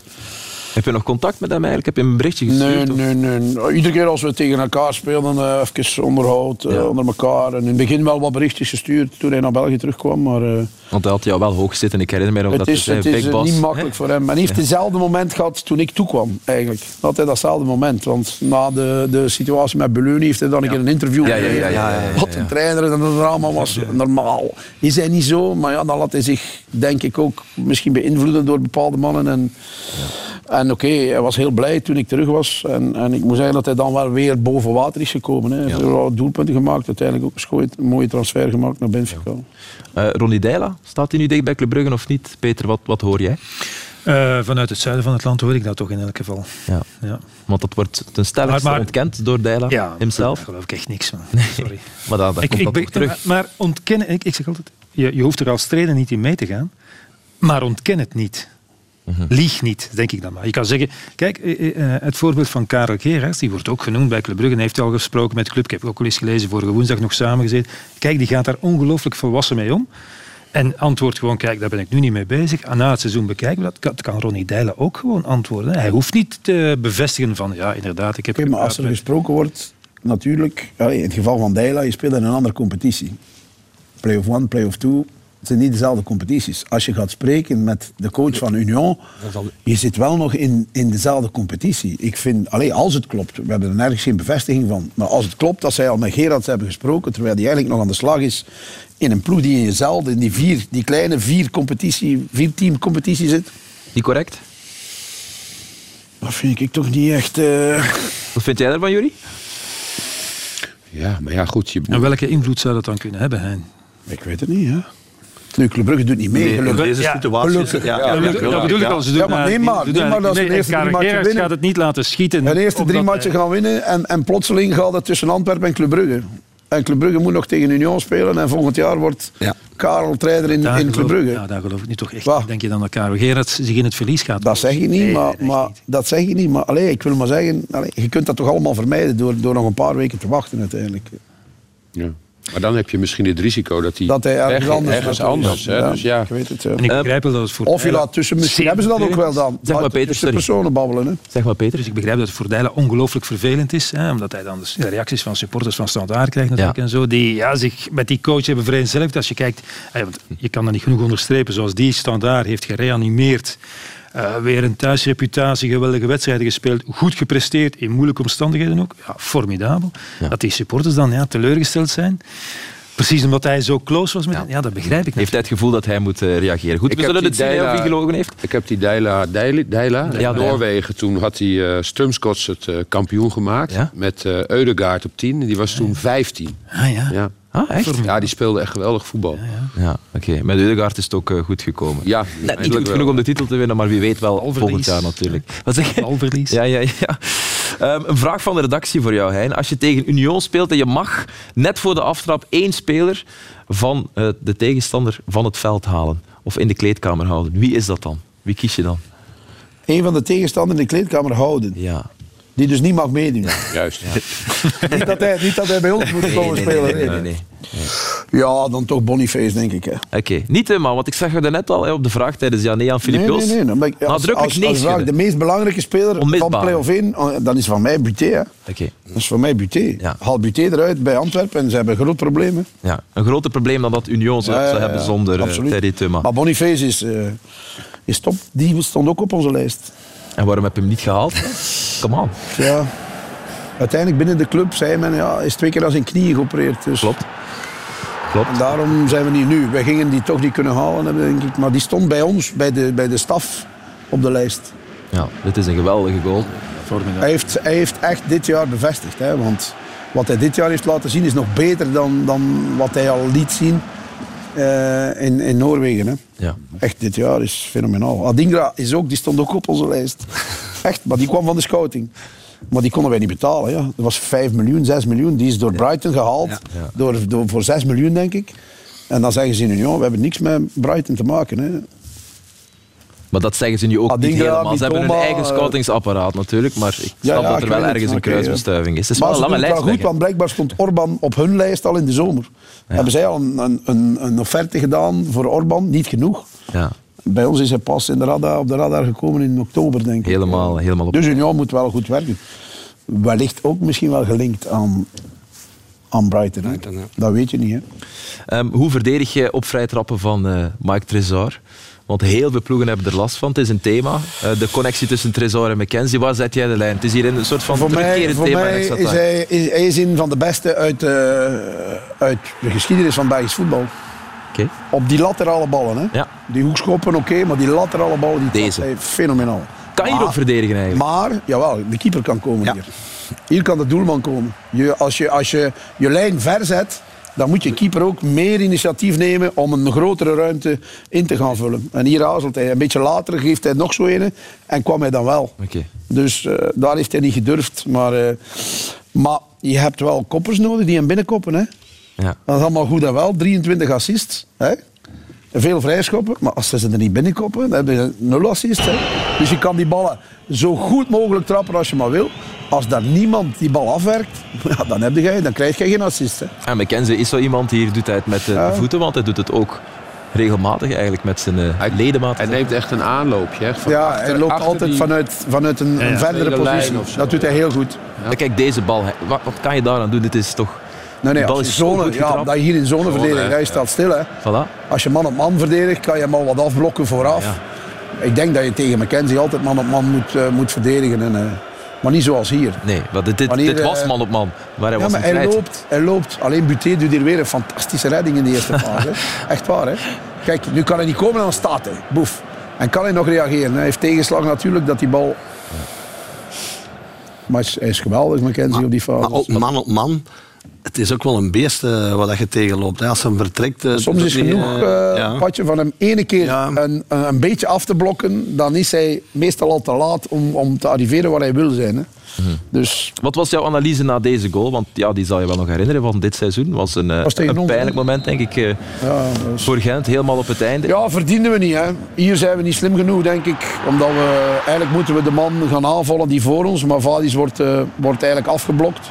S6: heb je nog contact met hem eigenlijk? Heb je hem een berichtje gestuurd?
S5: Nee, nee, nee. Iedere keer als we tegen elkaar spelen, uh, even onderhoud uh, ja. onder elkaar. En in het begin wel wat berichtjes gestuurd toen hij naar België terugkwam. Maar, uh,
S6: Want hij had jou wel hoog zitten. Ik herinner me nog dat
S5: is,
S6: hij
S5: Het is
S6: boss.
S5: niet makkelijk voor hem. En hij heeft ja. hetzelfde moment gehad toen ik toekwam, eigenlijk. Dat hij datzelfde moment. Want na de, de situatie met Beluni heeft hij dan een keer een interview
S6: ja, ja, ja, ja,
S5: Wat een trainer en dat drama was normaal. Is hij niet zo, maar ja, dan laat hij zich, denk ik, ook misschien beïnvloeden door bepaalde mannen. En, en oké, okay, hij was heel blij toen ik terug was. En, en ik moet zeggen dat hij dan wel weer boven water is gekomen. Hè. Hij heeft wel doelpunten gemaakt, uiteindelijk ook een mooie transfer gemaakt naar Benfica.
S6: Ja. Uh, Ronnie Deila, staat hij nu dicht bij Club Brugge of niet? Peter, wat, wat hoor jij?
S3: Uh, vanuit het zuiden van het land hoor ik dat toch in elk geval.
S6: Ja. ja. Want dat wordt ten stelligste maar, maar, ontkend door Deila
S3: ja,
S6: himself.
S3: Daar geloof ik echt niks van. Sorry.
S6: maar dan, dan
S3: ik,
S6: komt
S3: ik,
S6: dat
S3: ik,
S6: terug.
S3: Maar ontkennen, ik, ik zeg altijd, je, je hoeft er als trainer niet in mee te gaan, maar ontken het niet. Mm-hmm. Lieg niet, denk ik dan maar. Je kan zeggen, kijk, het voorbeeld van Karel Gerards, die wordt ook genoemd bij Club Brugge. Hij heeft al gesproken met de club. Ik heb ook al eens gelezen, vorige woensdag nog samengezeten. Kijk, die gaat daar ongelooflijk volwassen mee om. En antwoordt gewoon, kijk, daar ben ik nu niet mee bezig. En na het seizoen bekijken we dat. Dat kan Ronnie Deila ook gewoon antwoorden. Hij hoeft niet te bevestigen van, ja, inderdaad, ik heb...
S5: Okay, maar als er gesproken wordt, natuurlijk, in het geval van Deila, je speelt in een andere competitie. Play-off 1, play-off 2, het zijn niet dezelfde competities. Als je gaat spreken met de coach van Union, je zit wel nog in, in dezelfde competitie. Ik vind, alleen als het klopt, we hebben er nergens geen bevestiging van, maar als het klopt dat zij al met Gerards hebben gesproken, terwijl hij eigenlijk nog aan de slag is in een ploeg die in jezelfde, in die, vier, die kleine vier, competitie, vier team competitie zit.
S6: Niet correct?
S5: Dat vind ik toch niet echt... Uh...
S6: Wat vind jij ervan, Jury?
S4: Ja, maar ja, goed. Je...
S3: En welke invloed zou dat dan kunnen hebben, Hein?
S5: Ik weet het niet, hè. Nu, Club Brugge doet niet mee.
S7: Nee, gelukkig. Deze ja, situatie
S5: gelukkig.
S7: Ja,
S3: ja, dat bedoel ik al. Ze doen,
S5: ja, maar neem maar, neem maar dat ze de eerste drie matchen winnen.
S3: gaat het niet laten schieten.
S5: De eerste drie matchen gaan winnen en, en plotseling gaat het tussen Antwerpen en Club Brugge. En Club Brugge moet nog tegen Union spelen en volgend jaar wordt ja. Karel trainer in, in Club Brugge.
S3: Ja, daar geloof ik niet toch echt. Wat? Denk je dan dat Karel Gerards zich in het verlies gaat?
S5: Dat zeg je niet, nee, maar, maar niet. dat zeg je niet. Maar allez, ik wil maar zeggen, allez, je kunt dat toch allemaal vermijden door, door nog een paar weken te wachten uiteindelijk.
S4: Ja. Maar dan heb je misschien het risico dat hij,
S5: dat hij ergens
S4: weg,
S5: anders,
S4: ergens anders hè?
S5: Ja,
S4: dus ja.
S5: Ik weet het, ja.
S3: En ik begrijp wel dat het voor
S5: Of je laat tussen, misschien hebben ze dat ook wel dan.
S6: Zeg maar, Peter,
S5: tussen personen babbelen. Hè?
S6: Zeg maar, Peter.
S3: Dus ik begrijp dat het voor Dijla ongelooflijk vervelend is. Hè, omdat hij dan de reacties van supporters van Standaard krijgt natuurlijk. Ja. En zo, die ja, zich met die coach hebben vereenzelvigd. Als je kijkt, je kan dat niet genoeg onderstrepen. Zoals die Standaard heeft gereanimeerd. Uh, weer een thuisreputatie, geweldige wedstrijden gespeeld, goed gepresteerd, in moeilijke omstandigheden ook. Ja, formidabel. Ja. Dat die supporters dan ja, teleurgesteld zijn. Precies omdat hij zo close was met ja. ja, dat begrijp ik.
S6: Heeft hij het gevoel dat hij moet uh, reageren? Goed,
S4: ik
S6: we zullen het zien of hij gelogen heeft.
S4: Ik heb die Deila, Deila, Deila ja, Noorwegen. Toen had hij uh, Strumskots het uh, kampioen gemaakt. Ja? Met uh, Eudegaard op 10. Die was toen 15.
S3: Ah ja.
S4: Ja.
S6: Ah, echt?
S4: Ja, die speelde echt geweldig voetbal.
S6: Ja, ja. ja oké. Okay. Met Eudegaard is het ook uh, goed gekomen.
S4: Ja,
S6: Net niet goed genoeg om de titel te winnen, maar wie weet wel volgend jaar natuurlijk.
S3: Wat zeg je? Alverlies.
S6: Ja, ja, ja. Um, een vraag van de redactie voor jou, Hein. Als je tegen Union speelt en je mag net voor de aftrap één speler van uh, de tegenstander van het veld halen of in de kleedkamer houden, wie is dat dan? Wie kies je dan?
S5: Eén van de tegenstander in de kleedkamer houden?
S6: Ja.
S5: Die dus niet mag meedoen.
S4: Juist.
S5: Ja. niet, dat hij, niet dat hij bij ons moet komen
S6: nee,
S5: spelen.
S6: Nee, nee, nee,
S5: Ja, dan toch Boniface, denk ik. Oké,
S6: okay. niet helemaal, want ik zag je net al hè, op de vraag tijdens Jané aan Filip
S5: Nee, nee, nee. nee. Als,
S6: Nadrukkelijk
S5: als, als vraag, de meest belangrijke speler van play-off 1, dan is van mij Buté. Oké.
S6: Okay.
S5: Dat is voor mij Buté. Ja. Haal Buté eruit bij Antwerpen en ze hebben een groot probleem.
S6: Ja, een groter probleem dan dat Union zou, ja, hebben zonder uh, Terry Thuma.
S5: Maar Boniface is, uh, is top. Die stond ook op onze lijst.
S6: En waarom heb je hem niet gehaald? Kom aan.
S5: Ja, uiteindelijk binnen de club zei men, ja, hij is twee keer aan zijn knieën geopereerd. Dus.
S6: Klopt. Klopt.
S5: En daarom zijn we niet nu. Wij gingen die toch niet kunnen halen, denk ik. Maar die stond bij ons, bij de, bij de staf, op de lijst.
S6: Ja, dit is een geweldige goal.
S5: Hij heeft, hij heeft echt dit jaar bevestigd. Hè, want wat hij dit jaar heeft laten zien is nog beter dan, dan wat hij al liet zien uh, in, in Noorwegen. Hè.
S6: Ja.
S5: Echt, dit jaar is fenomenaal. Adingra is ook, die stond ook op onze lijst. Echt, maar die kwam van de scouting. Maar die konden wij niet betalen. Ja. Dat was 5 miljoen, 6 miljoen. Die is door Brighton gehaald. Ja. Door, door, voor 6 miljoen, denk ik. En dan zeggen ze in Union, we hebben niks met Brighton te maken. Hè.
S6: Maar dat zeggen ze nu ook Adingra, niet helemaal. Ze hebben hun eigen scoutingsapparaat natuurlijk, maar ik snap ja, dat er wel ergens een kruisbestuiving is. Het is
S5: maar
S6: wel een lange lijst.
S5: goed, want blijkbaar stond Orban op hun lijst al in de zomer. Hebben zij al een, een, een offerte gedaan voor Orban? Niet genoeg.
S6: Ja.
S5: Bij ons is hij pas in de radar, op de radar gekomen in oktober, denk ik.
S6: Helemaal, helemaal op.
S5: Dus Union moet wel goed werken. Wellicht ook misschien wel gelinkt aan, aan Brighton. Brighton ja. Dat weet je niet. Hè?
S6: Um, hoe verdedig je op vrij trappen van uh, Mike Trezor? Want heel veel ploegen hebben er last van. Het is een thema. Uh, de connectie tussen Trezor en McKenzie. Waar zet jij de lijn? Het is hier een soort van
S5: voor mij, voor
S6: thema.
S5: Mij is hij, is, hij is een van de beste uit, uh, uit de geschiedenis van Belgisch voetbal.
S6: Okay.
S5: Op die laterale ballen. Hè?
S6: Ja.
S5: Die hoekschoppen oké, okay, maar die laterale ballen die
S6: Deze.
S5: Hij fenomenaal.
S6: Kan je ook verdedigen eigenlijk?
S5: Maar, jawel, de keeper kan komen ja. hier. Hier kan de doelman komen. Je, als, je, als je je lijn ver zet, dan moet je keeper ook meer initiatief nemen om een grotere ruimte in te gaan vullen. En hier aarzelt hij. Een beetje later geeft hij nog zo een en kwam hij dan wel.
S6: Okay.
S5: Dus uh, daar heeft hij niet gedurfd. Maar, uh, maar je hebt wel koppers nodig die hem binnenkoppen. Hè?
S6: Ja.
S5: Dat is allemaal goed en wel. 23 assists. Hè? Veel vrijschoppen, maar als ze ze er niet binnenkoppen, dan heb je nul assists. Hè? Dus je kan die ballen zo goed mogelijk trappen als je maar wil. Als daar niemand die bal afwerkt, ja, dan, heb je, dan krijg je geen assist. Hè.
S6: En McKenzie is zo iemand die hier doet hij het met de ja. voeten, want hij doet het ook regelmatig eigenlijk met zijn uh, ledematen.
S4: Hij neemt echt een aanloopje. Hè,
S5: van ja, achter, hij loopt altijd die... vanuit, vanuit een, ja, een verdere positie. Dat doet hij heel goed.
S6: Ja. Kijk, deze bal, wat, wat kan je daaraan doen? Dit is toch...
S5: Nee, nee, als, je zone, ja, dat je hier in zone verdedigt, hij staat stil. Hè.
S6: Voilà.
S5: Als je man op man verdedigt, kan je hem al wat afblokken vooraf. Ja. Ik denk dat je tegen McKenzie altijd man op man moet, uh, moet verdedigen. En, uh, maar niet zoals hier.
S6: Nee, maar dit, dit, dit was man op man. Maar hij,
S5: ja,
S6: was
S5: maar hij loopt, hij loopt. Alleen Buté doet hier weer een fantastische redding in de eerste fase. Echt waar, hè? Kijk, nu kan hij niet komen en dan staat hij. Boef. En kan hij nog reageren. Hij heeft tegenslag natuurlijk dat die bal... Maar hij is geweldig, McKenzie, op die fase.
S7: Maar ook man op man het is ook wel een beest uh, wat je tegenloopt. Hè. Als hij vertrekt... Uh,
S5: Soms is genoeg, uh, ja. Patje, van hem ene keer ja. een, een, beetje af te blokken. Dan is hij meestal al te laat om, om te arriveren waar hij wil zijn. Hè.
S6: Mm-hmm.
S5: Dus...
S6: Wat was jouw analyse na deze goal? Want ja, die zal je wel nog herinneren van dit seizoen. was een, was een pijnlijk moment, denk ik, ja, was... voor Gent. Helemaal op het einde.
S5: Ja, verdienden we niet. Hè. Hier zijn we niet slim genoeg, denk ik. Omdat we... Eigenlijk moeten we de man gaan aanvallen die voor ons. Maar Vadis wordt, wordt eigenlijk afgeblokt.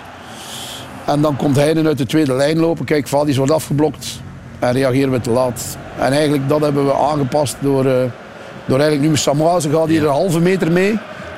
S5: En dan komt hij uit de tweede lijn lopen. Kijk, Vadis wordt afgeblokt. En reageren we te laat. En eigenlijk dat hebben we aangepast door, uh, door eigenlijk nu Samoa. Ze gaat hier een halve meter mee.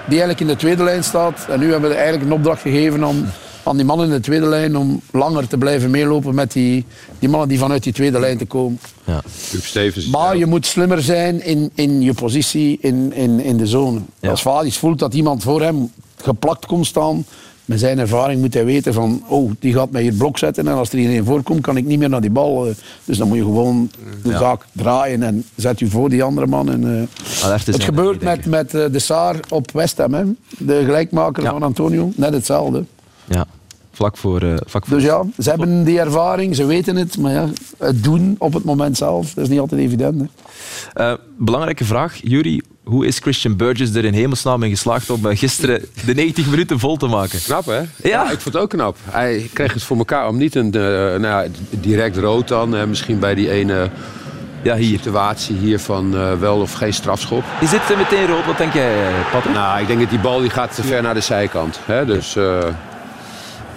S5: Die eigenlijk in de tweede lijn staat. En nu hebben we eigenlijk een opdracht gegeven aan, aan die mannen in de tweede lijn. Om langer te blijven meelopen met die, die mannen die vanuit die tweede lijn te komen.
S6: Ja.
S4: Stevens,
S5: maar je moet slimmer zijn in, in je positie in, in, in de zone. Ja. Als Vadis voelt dat iemand voor hem geplakt komt staan met zijn ervaring moet hij weten van, oh, die gaat mij hier blok zetten en als er iedereen voorkomt, kan ik niet meer naar die bal. Dus dan moet je gewoon de ja. zaak draaien en zet je voor die andere man. En, uh, het gebeurt met, met uh, de Saar op West Ham, hè. de gelijkmaker ja. van Antonio, net hetzelfde.
S6: Ja. Vlak voor, uh, vlak voor...
S5: Dus ja, ze hebben die ervaring, ze weten het, maar ja, het doen op het moment zelf, dat is niet altijd evident.
S6: Hè. belangrijke vraag, Jury, hoe is Christian Burgess er in hemelsnaam in geslaagd om gisteren de 90 minuten vol te maken?
S4: Knap, hè? Ja. ik vond het ook knap. Hij kreeg het voor elkaar om niet een uh, nou ja, direct rood dan, uh, misschien bij die ene ja, hier. situatie hier van uh, wel of geen strafschop.
S6: Is dit meteen rood? Wat denk jij, Patrick?
S4: Nou, ik denk dat die bal die gaat te ver naar de zijkant. Hè? Dus,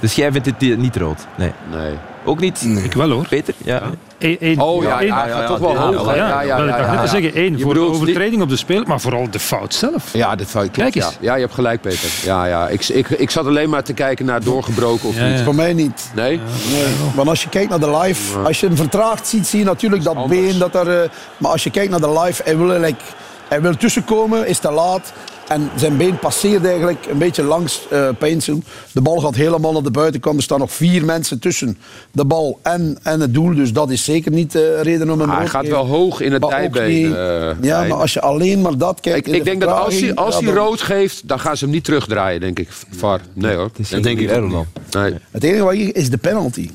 S6: dus jij vindt het niet rood? Nee.
S4: Nee.
S6: Ook niet?
S3: Ik wel hoor.
S6: Peter? Ja.
S3: Eén- één-
S4: Oh ja,
S3: één-
S4: ja, ja, toch wel
S6: ja,
S4: hoog.
S3: Ja,
S4: Ja, ja,
S3: zeggen, één voor de overtreding op de speler, maar vooral de fout zelf.
S4: Ja, de fout.
S3: Kijk eens.
S4: Ja. je hebt gelijk, Peter. Ja, ja. Ik, ik, ik zat alleen maar te kijken naar doorgebroken of niet.
S5: Voor mij niet.
S4: Nee?
S5: Nee. Want als je kijkt naar de live, als je hem vertraagd ziet, zie je natuurlijk dat been. Dat er, eh, maar als je kijkt naar de live, hij wil, eigenlijk, hij wil tussenkomen, is te laat. En zijn been passeert eigenlijk een beetje langs eh Peinsel. De bal gaat helemaal naar de buitenkant. Er staan nog vier mensen tussen de bal en, en het doel. Dus dat is zeker niet de reden om hem
S4: Maar hij gaat wel hoog in het dijbeen.
S5: niet-
S4: eh,
S5: ja, maar als je alleen maar dat kijkt.
S4: Ik,
S5: in de
S4: ik denk dat als hij, als hij rood geeft, dan gaan ze hem niet terugdraaien, denk ik. VAR. Nee hoor.
S6: Dat denk ik ook niet.
S4: Nee.
S5: Het enige wat je is de penalty.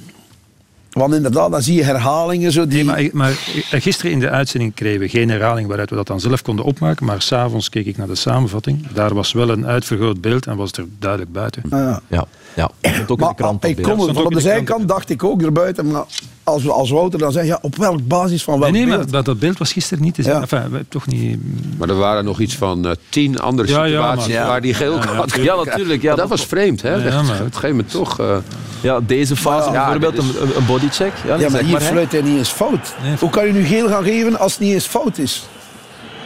S5: Want inderdaad, dan zie je herhalingen zo die.
S3: Nee, maar, maar gisteren in de uitzending kregen we geen herhaling waaruit we dat dan zelf konden opmaken. Maar s'avonds keek ik naar de samenvatting. Daar was wel een uitvergroot beeld en was er duidelijk buiten.
S5: Ah, ja.
S6: Ja, ja. Dat stond ook in de
S5: Maar
S6: krant.
S5: ik van de zijkant dacht ik ook erbuiten. Maar als, we- als Wouter dan zegt, ja, op welk basis van welk
S3: Nee, nee,
S5: beeld?
S3: maar dat, dat beeld was gisteren niet te zien.
S5: Ja.
S3: Enfin, toch niet...
S4: Maar er waren nog iets van eh, tien andere
S3: Ja, ja,
S4: situaties
S3: maar-
S4: waar die geel had.
S6: Ja, natuurlijk. Ja,
S4: Maar dat
S6: dat
S4: was vreemd, hè?
S3: Ja, maar-
S4: Op een gegeven moment toch. eh,
S6: Ja, deze fase
S4: Ja,
S6: bijvoorbeeld,
S4: is-
S6: een, een bodycheck. Ja,
S5: ja, maar hier
S6: maar,
S5: fluit hij niet eens fout.
S3: Nee,
S5: Hoe kan je nu geel gaan geven als het niet eens fout is?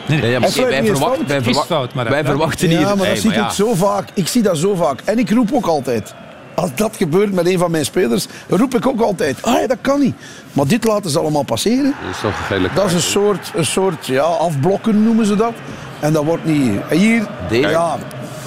S3: Nee.
S6: Ja, ja, maar wij, verwachten, wij,
S3: fout, maar
S6: verwachten
S5: Ja,
S6: hier...
S5: maar
S4: Nee,
S5: dat zie
S4: maar
S5: ik
S4: ja.
S5: zo vaak. Ik zie dat zo vaak. En ik roep ook altijd. Als dat gebeurt met een van mijn spelers, roep ik ook altijd. Ah, ja, dat kan niet. Maar dit laten ze allemaal passeren.
S4: dat is toch een gele
S5: Dat is een soort, een soort ja, afblokken, noemen ze dat. En dat wordt niet... En hier,
S6: Deze-
S5: ja,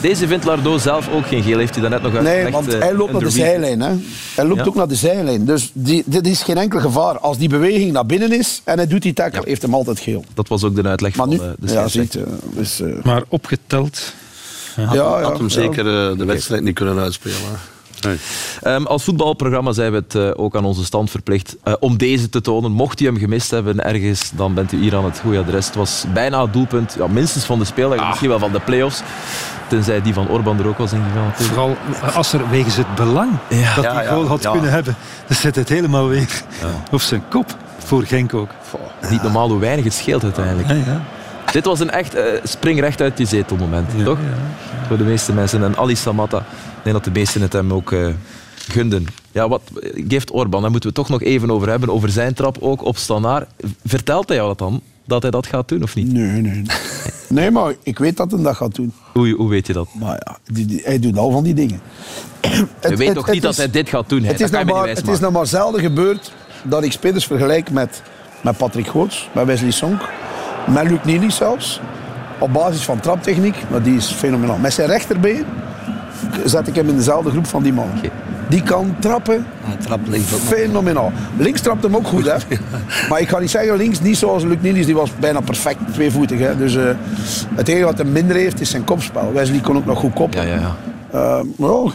S6: Deze vindt Lardo zelf ook geen geel, heeft hij daarnet nog uitgelegd.
S5: Nee, want
S6: eh,
S5: hij loopt naar de zijlijn. Hè. Hij loopt
S6: Ja.
S5: ook naar de zijlijn. Dus die, dit is geen enkel gevaar. Als die beweging naar binnen is en hij doet die tackle, heeft hem altijd geel.
S6: Dat was ook de uitleg
S5: Maar
S6: van
S5: nu,
S6: eh, de
S5: ja, ziet, eh, dus, eh,
S3: Maar opgeteld...
S5: ja, ja,
S7: had hem
S5: ja.
S7: zeker de wedstrijd niet kunnen uitspelen.
S4: Nee.
S6: Ehm, als voetbalprogramma zijn we het eh, ook aan onze stand verplicht eh, om deze te tonen. Mocht u hem gemist hebben ergens, dan bent u hier aan het goede adres. Het was bijna het doelpunt, ja, minstens van de speeldag, misschien wel van de play-offs. Tenzij die van Orban er ook was ingegaan.
S3: Vooral als er wegens het belang
S6: Ja.
S3: dat hij
S7: ja,
S3: goal had
S7: ja.
S3: kunnen hebben, dan zet het helemaal weer op zijn kop. Voor Genk ook.
S6: Niet normaal hoe weinig het scheelt uiteindelijk.
S3: Ja, ja.
S6: Dit was een echt eh, spring recht uit je zetel moment,
S3: Ja,
S6: toch?
S3: ja.
S6: Voor de meeste mensen. En Ali Samatta, denk dat de meesten het hem ook eh, gunden. Ja, wat geeft Orban? Daar moeten we toch nog even over hebben. Over zijn trap ook op Stanaar. Vertelt hij jou dat dan? Dat hij dat gaat doen of niet?
S5: Nee, nee. nee. Maar ik weet dat hij dat gaat doen.
S6: Hoe, hoe weet je dat?
S5: Maar ja, die, die- hij doet al van die dingen.
S6: Je
S5: Het-
S6: weet
S5: het-
S6: toch niet dat
S5: is-
S6: hij dit gaat doen?
S5: Het is, nog maar, het is nog maar zelden gebeurd dat ik spelers vergelijk met, met Patrick Goots, met Wesley Sonk, met Luc Niely zelfs. Op basis van traptechniek, maar die is fenomenaal. Met zijn rechterbeen zet ik hem in dezelfde groep van die man. Die kan trappen,
S7: Hij trapt links ook
S5: fenomenaal. Links trapt hem ook goed, hè. Maar ik ga niet zeggen links, niet zoals Luc Niely, die was bijna perfect tweevoetig. Hè. Dus eh, het enige wat hij minder heeft, is zijn kopspel. Wesley kon ook nog goed koppen.
S6: Ja, ja, ja.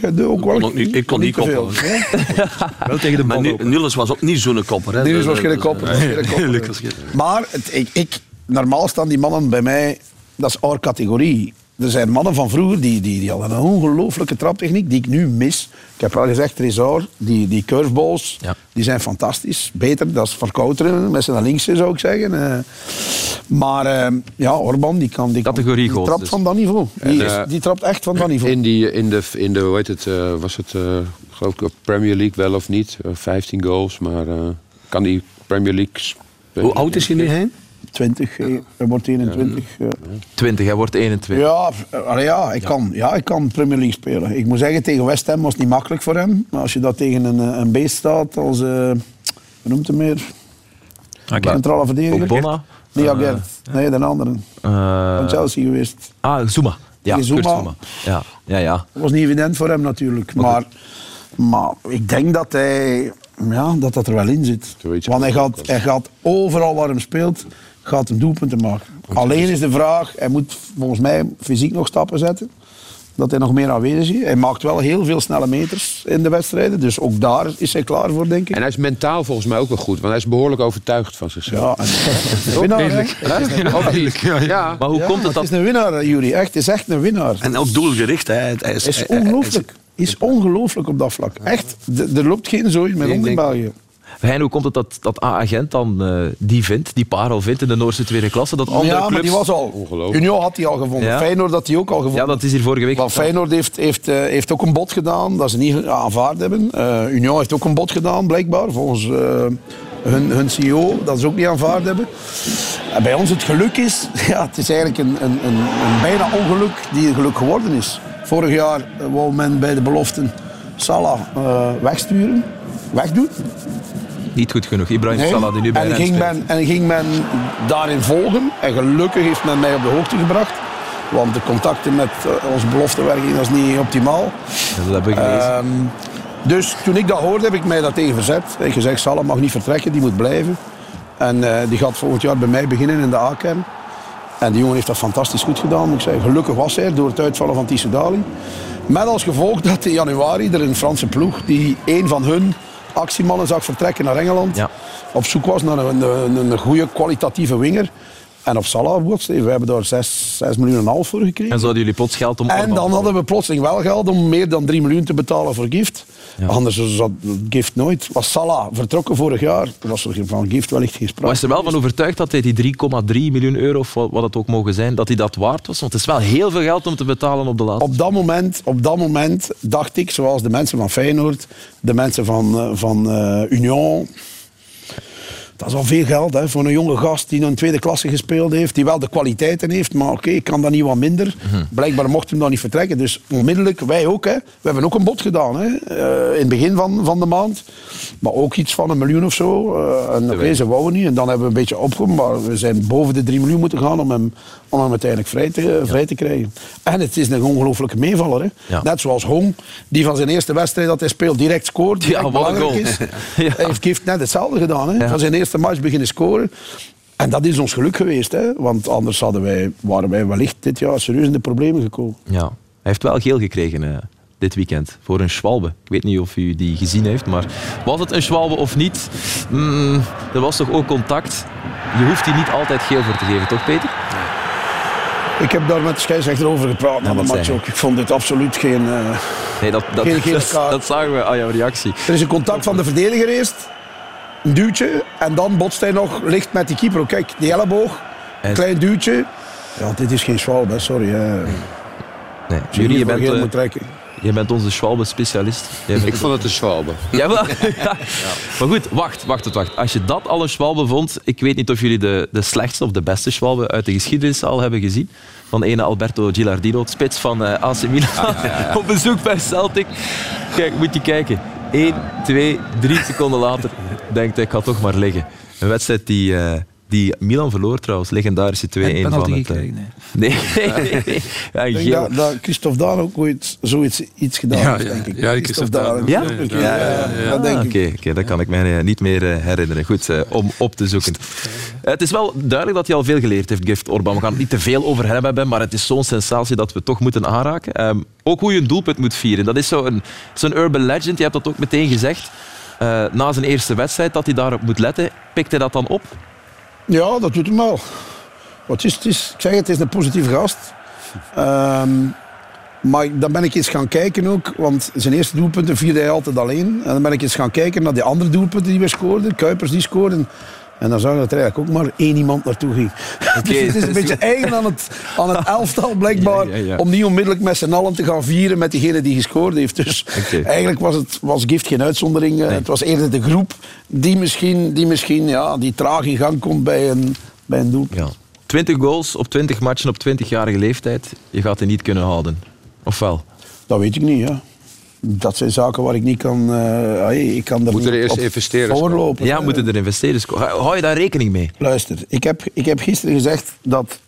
S5: Jij doet ook wel.
S7: kon ook niet- ik kon niet
S5: hè.
S3: Wel tegen de ook.
S7: Niels was ook niet zo'n kopper. Hè.
S5: Niels
S7: Dus,
S5: was
S7: eh,
S5: geen
S7: dus,
S5: kopper. was geen kopper. Maar het, ik, ik, normaal staan die mannen bij mij, dat is our categorie. Er zijn mannen van vroeger die, die, die hadden een ongelooflijke traptechniek die ik nu mis. Ik heb al gezegd, Trezor, die, die curveballs,
S6: Ja.
S5: die zijn fantastisch. Beter, dat is verkouteren, met zijn linkse zou ik zeggen. Eh, maar eh, ja, Orban, die kan die,
S6: Categorie
S5: die
S6: goals
S5: trapt
S6: dus.
S5: van dat niveau. Die,
S4: En, eh,
S5: die trapt echt van dat niveau.
S4: In, die, in, de, in de, hoe heet het, was het, geloof ik, Premier League wel of niet? Eh, 15 goals, maar kan die Premier League...
S7: Hoe oud is hij nu heen?
S5: 20, eh, hij wordt 21. ja.
S6: 20, hij wordt 21.
S5: Ja, eh, allee, ja, ik Kan, ja, ik kan Premier League spelen. Ik moet zeggen, tegen West Ham was het niet makkelijk voor hem. Maar als je dat tegen een, eh, een beest staat als... eh hoe noemt hem meer?
S3: Oké.
S5: Centrale verdediger.
S6: Bona.
S5: Nee, Gert. Nee, de andere.
S6: Eh,
S5: Van Chelsea geweest.
S6: ah, Zuma. Ja,
S5: Zuma.
S6: Zuma. Ja, ja, ja.
S5: Dat was niet evident voor hem natuurlijk. Maar, maar ik denk dat hij... Ja, dat dat er wel in zit. Want hij gaat, hij gaat overal waar hem speelt, gaat hem doelpunten maken. Alleen is de vraag, hij moet volgens mij fysiek nog stappen zetten. Dat hij nog meer aanwezig is. Hij maakt wel heel veel snelle meters in de wedstrijden. Dus ook daar is hij klaar voor, denk ik.
S4: En hij is mentaal volgens mij ook wel goed, want hij is behoorlijk overtuigd van zichzelf.
S5: Ja, en- winnaar?
S4: Ja.
S6: Maar hoe
S5: Ja,
S6: komt het
S5: Het
S6: dat...
S5: is een winnaar, Jury. Echt, het is echt een winnaar.
S7: En ook doelgericht. Hè. Hij is,
S5: is ongelooflijk. Is ongelooflijk op dat vlak. Echt, er loopt geen zooi meer rond in België.
S6: Hein, hoe komt het dat, dat A-agent dan uh, die vindt, die parel vindt in de Noorse tweede klasse? Dat andere
S5: ja,
S6: clubs...
S5: maar die was al... Union had hij al gevonden. Ja. Feyenoord had hij ook al gevonden.
S6: Ja, dat is hier vorige week.
S5: Want Feyenoord heeft, heeft, uh, heeft ook een bod gedaan dat ze niet aanvaard hebben. Uh, Union heeft ook een bod gedaan, blijkbaar, volgens hun, hun CEO, dat ze ook niet aanvaard hebben. En bij ons het geluk is, ja, het is eigenlijk een, een, een, een bijna ongeluk die een geluk geworden is. Vorig jaar wou men bij de beloften Salah uh, wegsturen, wegdoen.
S6: Niet goed genoeg. Ibrahim nee. Salah die nu bij
S5: en ging, men, en ging men daarin volgen. En gelukkig heeft men mij op de hoogte gebracht. Want de contacten met uh, onze beloftewerking was niet optimaal.
S6: Dat heb ik gelezen. Uh,
S5: dus toen ik dat hoorde, heb ik mij dat tegen verzet. Ik heb gezegd, Salah mag niet vertrekken, die moet blijven. En uh, die gaat volgend jaar bij mij beginnen in de A-kern. En die jongen heeft dat fantastisch goed gedaan. Moet ik zeggen. Gelukkig was hij door het uitvallen van Tissoudali. Met als gevolg dat in januari er een Franse ploeg, die een van hun actiemannen zag vertrekken naar Engeland, ja. op zoek was naar een, een, een goede kwalitatieve winger. En op Salah. We hebben daar 6, 6 miljoen en half voor gekregen.
S6: En zouden jullie plots geld om...
S5: En dan hadden we plotseling wel geld om meer dan 3 miljoen te betalen voor gift. Ja. Anders zat gift nooit. Was Salah vertrokken vorig jaar, was er van gift wellicht geen sprake.
S6: Was er wel van overtuigd dat hij die 3,3 miljoen euro, of wat het ook mogen zijn, dat hij dat waard was? Want het is wel heel veel geld om te betalen op de laatste.
S5: Op dat moment, op dat moment dacht ik, zoals de mensen van Feyenoord, de mensen van, eh, van uh, Union dat is al veel geld hè, voor een jonge gast die een tweede klasse gespeeld heeft, die wel de kwaliteiten heeft, maar oké, ik kan dat niet wat minder. Mhm. Blijkbaar mocht hem dan niet vertrekken. Dus onmiddellijk, wij ook, hè, we hebben ook een bod gedaan hè, uh, in het begin van, van de maand. Maar ook iets van een miljoen of zo. Uh, en oké, ze wouden niet. En dan hebben we een beetje opgeroepen, maar we zijn boven de 3 miljoen moeten gaan om hem, om hem uiteindelijk vrij te, vrij te krijgen. En het is een ongelooflijke meevaller. Hè. Ja. Net zoals Hong, die van zijn eerste wedstrijd dat hij speelt direct scoort, direct ja, belangrijk is. Hij heeft net hetzelfde gedaan. Hè. Van zijn eerste match beginnen scoren. En dat is ons geluk geweest, hè? want anders hadden wij, waren wij wellicht dit jaar serieus in de problemen gekomen.
S6: Ja, hij heeft wel geel gekregen uh, dit weekend voor een Schwalbe. Ik weet niet of u die gezien heeft, maar was het een Schwalbe of niet? Mm, er was toch ook contact? Je hoeft die niet altijd geel voor te geven, toch Peter?
S5: Ik heb daar met de scheidsrechter over gepraat na de match ook. Ik vond dit absoluut geen, uh,
S6: nee, dat, dat, geen dat, dat, zagen we aan jouw reactie.
S5: Er is een contact van de verdediger eerst een duwtje en dan botst hij nog licht met die keeper. Kijk, die elleboog, een klein duwtje. Ja, dit is geen Schwalbe, sorry. Hè.
S6: Nee, jullie, je bent, uh, trekken. Je bent onze Schwalbe-specialist.
S4: Ik vond het een Schwalbe.
S6: Ja. Maar goed, wacht, wacht, wacht. Als je dat al een Schwalbe vond, ik weet niet of jullie de, de slechtste of de beste Schwalbe uit de geschiedenis al hebben gezien. Van ene Alberto Gilardino, spits van uh, AC Milan, op bezoek bij Celtic. Kijk, moet je kijken. 1, 2, 3 seconden later denkt hij, ik ga toch maar liggen. Een wedstrijd die, uh, die Milan verloor trouwens, legendarische 2-1 van het...
S3: Gekregen,
S6: nee. nee, nee, nee.
S5: Ja, ik denk dat, dat Christophe Daan ook ooit zoiets iets gedaan
S3: ja,
S5: heeft, denk ik.
S3: Ja, Christophe Daan.
S6: Ja?
S5: Ja, ja, ja, dat denk
S6: ik. Oké, okay, dat kan ik mij eh, niet meer uh, herinneren. Goed, uh, om op te zoeken. het is wel duidelijk dat hij al veel geleerd heeft, Gift Orban. We gaan het niet te veel over hem hebben, maar het is zo'n sensatie dat we toch moeten aanraken. Um, ook hoe je een doelpunt moet vieren. Dat is zo'n zo urban legend. Je hebt dat ook meteen gezegd. Uh, na zijn eerste wedstrijd, dat hij daarop moet letten. Pikt hij dat dan op?
S5: Ja, dat doet hem wel. Wat is, het is, ik zeg het, is een positieve gast. Um, maar dan ben ik eens gaan kijken ook, want zijn eerste doelpunten vierde hij altijd alleen. En dan ben ik eens gaan kijken naar die andere doelpunten die we scoorden. Kuipers die scoorden. En dan zag je dat er eigenlijk ook maar één iemand naartoe ging. Okay. dus het is een beetje eigen aan het, aan het elftal, blijkbaar. Ja, ja, ja. Om niet onmiddellijk met z'n allen te gaan vieren met diegene die gescoord heeft. Dus okay. eigenlijk was, het, was Gift geen uitzondering. Nee. Het was eerder de groep die misschien, die, misschien ja, die traag in gang komt bij een, bij een doelpunt.
S6: 20 goals op 20 matchen op 20-jarige leeftijd. Je gaat het niet kunnen houden. Of wel?
S5: Dat weet ik niet, ja dat zijn zaken waar ik niet kan... Uh, ik kan
S4: moeten er eerst investeerders
S5: voorlopen.
S6: Ja, moeten er investeerders komen. Hou je daar rekening mee?
S5: Luister, ik heb, ik heb gisteren gezegd dat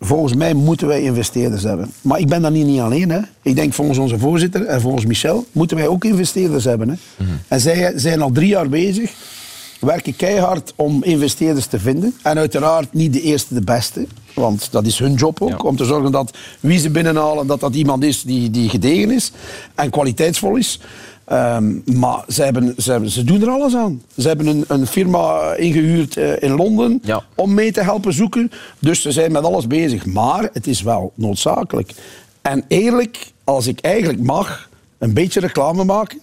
S5: volgens mij moeten wij investeerders hebben. Maar ik ben daar niet, niet alleen. Hè. Ik denk volgens onze voorzitter en volgens Michel moeten wij ook investeerders hebben. Hè. Mm -hmm. En zij zijn al drie jaar bezig werken keihard om investeerders te vinden. En uiteraard niet de eerste de beste. Want dat is hun job ook. Ja. Om te zorgen dat wie ze binnenhalen, dat dat iemand is die, die gedegen is. En kwaliteitsvol is. Um, maar ze, hebben, ze, hebben, ze doen er alles aan. Ze hebben een, een firma ingehuurd uh, in Londen ja. om mee te helpen zoeken. Dus ze zijn met alles bezig. Maar het is wel noodzakelijk. En eerlijk, als ik eigenlijk mag, een beetje reclame maken.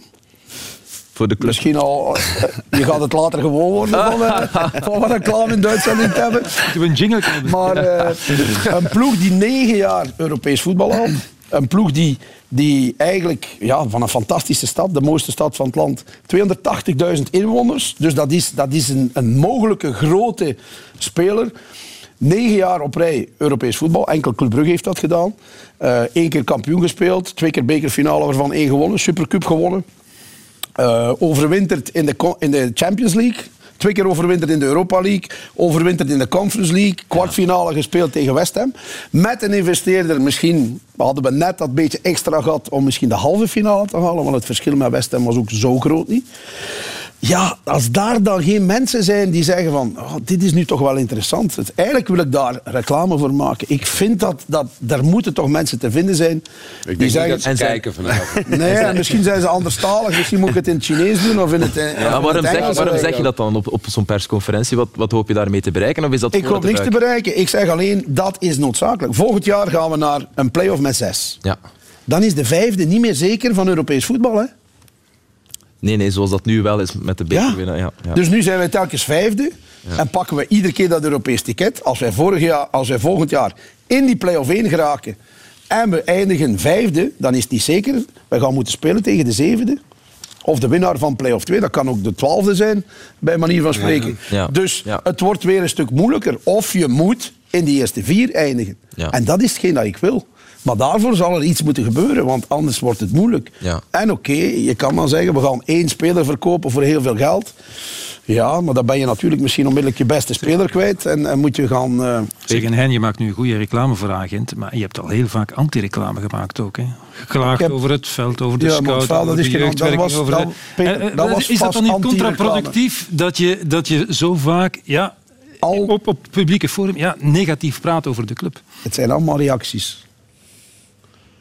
S6: Voor de club.
S5: Misschien al, je gaat het later gewoon worden van, uh, van wat reclame in Duitsland niet hebben.
S3: we een jingle
S5: Maar uh, een ploeg die negen jaar Europees voetbal had. Een ploeg die, die eigenlijk ja, van een fantastische stad, de mooiste stad van het land, 280.000 inwoners. Dus dat is, dat is een, een mogelijke grote speler. Negen jaar op rij Europees voetbal. Enkel Club Brugge heeft dat gedaan. Eén uh, keer kampioen gespeeld. Twee keer bekerfinale, waarvan één gewonnen. Supercup gewonnen. Uh, overwinterd in de, in de Champions League. Twee keer overwinterd in de Europa League. Overwinterd in de Conference League. Kwartfinale gespeeld tegen West Ham. Met een investeerder misschien... hadden we net dat beetje extra gehad om misschien de halve finale te halen. Want het verschil met West Ham was ook zo groot niet. Ja, als daar dan geen mensen zijn die zeggen van... Oh, dit is nu toch wel interessant. Dus eigenlijk wil ik daar reclame voor maken. Ik vind dat, dat daar moeten toch mensen te vinden zijn...
S4: Ik die zeggen, dat ze
S6: en
S4: kijken vanavond.
S5: nee, misschien zijn ze anderstalig. Misschien moet ik het in het Chinees doen of in het, ja,
S6: ja, waarom, zeg, waarom zeg je dat dan op, op zo'n persconferentie? Wat, wat hoop je daarmee te bereiken? Of is dat
S5: ik hoop niks te bereiken. Ik zeg alleen, dat is noodzakelijk. Volgend jaar gaan we naar een play-off met zes.
S6: Ja.
S5: Dan is de vijfde niet meer zeker van Europees voetbal, hè?
S6: Nee, nee, zoals dat nu wel is met de beker. Ja. Ja,
S5: ja. Dus nu zijn wij telkens vijfde en pakken we iedere keer dat Europees ticket. Als wij, vorig jaar, als wij volgend jaar in die play-off 1 geraken en we eindigen vijfde, dan is het niet zeker. We gaan moeten spelen tegen de zevende. Of de winnaar van play-off 2, dat kan ook de twaalfde zijn, bij manier van spreken. Dus het wordt weer een stuk moeilijker. Of je moet in die eerste vier eindigen. En dat is hetgeen dat ik wil. Maar daarvoor zal er iets moeten gebeuren, want anders wordt het moeilijk.
S6: Ja.
S5: En oké, okay, je kan dan zeggen, we gaan één speler verkopen voor heel veel geld. Ja, maar dan ben je natuurlijk misschien onmiddellijk je beste speler kwijt en, en moet je gaan... Uh...
S3: Zeg, Hein, je maakt nu goede reclame voor Agent, maar je hebt al heel vaak anti-reclame gemaakt ook. Hè? Geklaagd heb... over het veld, over de
S5: ja,
S3: scout,
S5: over
S3: de jeugdwerking, over
S5: dan,
S3: de...
S5: Peter, dat was
S3: is dat dan niet contraproductief dat je, dat je zo vaak... Ja, al... op, op publieke forum ja, negatief praat over de club?
S5: Het zijn allemaal reacties.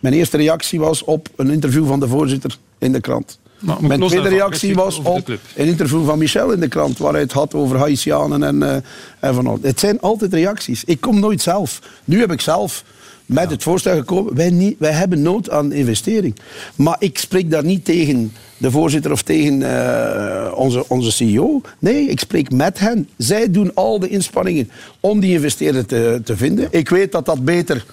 S5: Mijn eerste reactie was op een interview van de voorzitter in de krant.
S3: Maar,
S5: Mijn tweede reactie was op een interview van Michel in de krant, waar hij het had over Haitianen en, uh, en van Het zijn altijd reacties. Ik kom nooit zelf. Nu heb ik zelf met het voorstel gekomen. Wij, niet, wij hebben nood aan investering. Maar ik spreek daar niet tegen de voorzitter of tegen uh, onze, onze CEO. Nee, ik spreek met hen. Zij doen al de inspanningen om die investeerder te, te vinden. Ik weet dat dat beter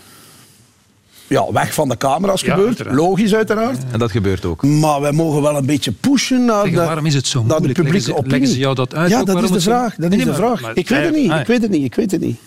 S5: ja, weg van de camera's
S3: Ja,
S5: gebeurt.
S3: uiteraard.
S5: Logisch, uiteraard.
S6: En dat gebeurt ook.
S5: Maar wij mogen wel een beetje pushen naar,
S3: Zeg,
S5: de,
S3: waarom is het zo
S5: naar de publieke
S3: Leggen ze-
S5: opinie.
S3: leggen ze jou dat uit
S5: Ja, dat is de vraag. Dat
S3: Nee,
S5: is de
S3: maar-
S5: vraag.
S3: maar-
S5: ik weet het niet.
S3: Ah,
S5: Ik weet het niet. Ik weet het niet.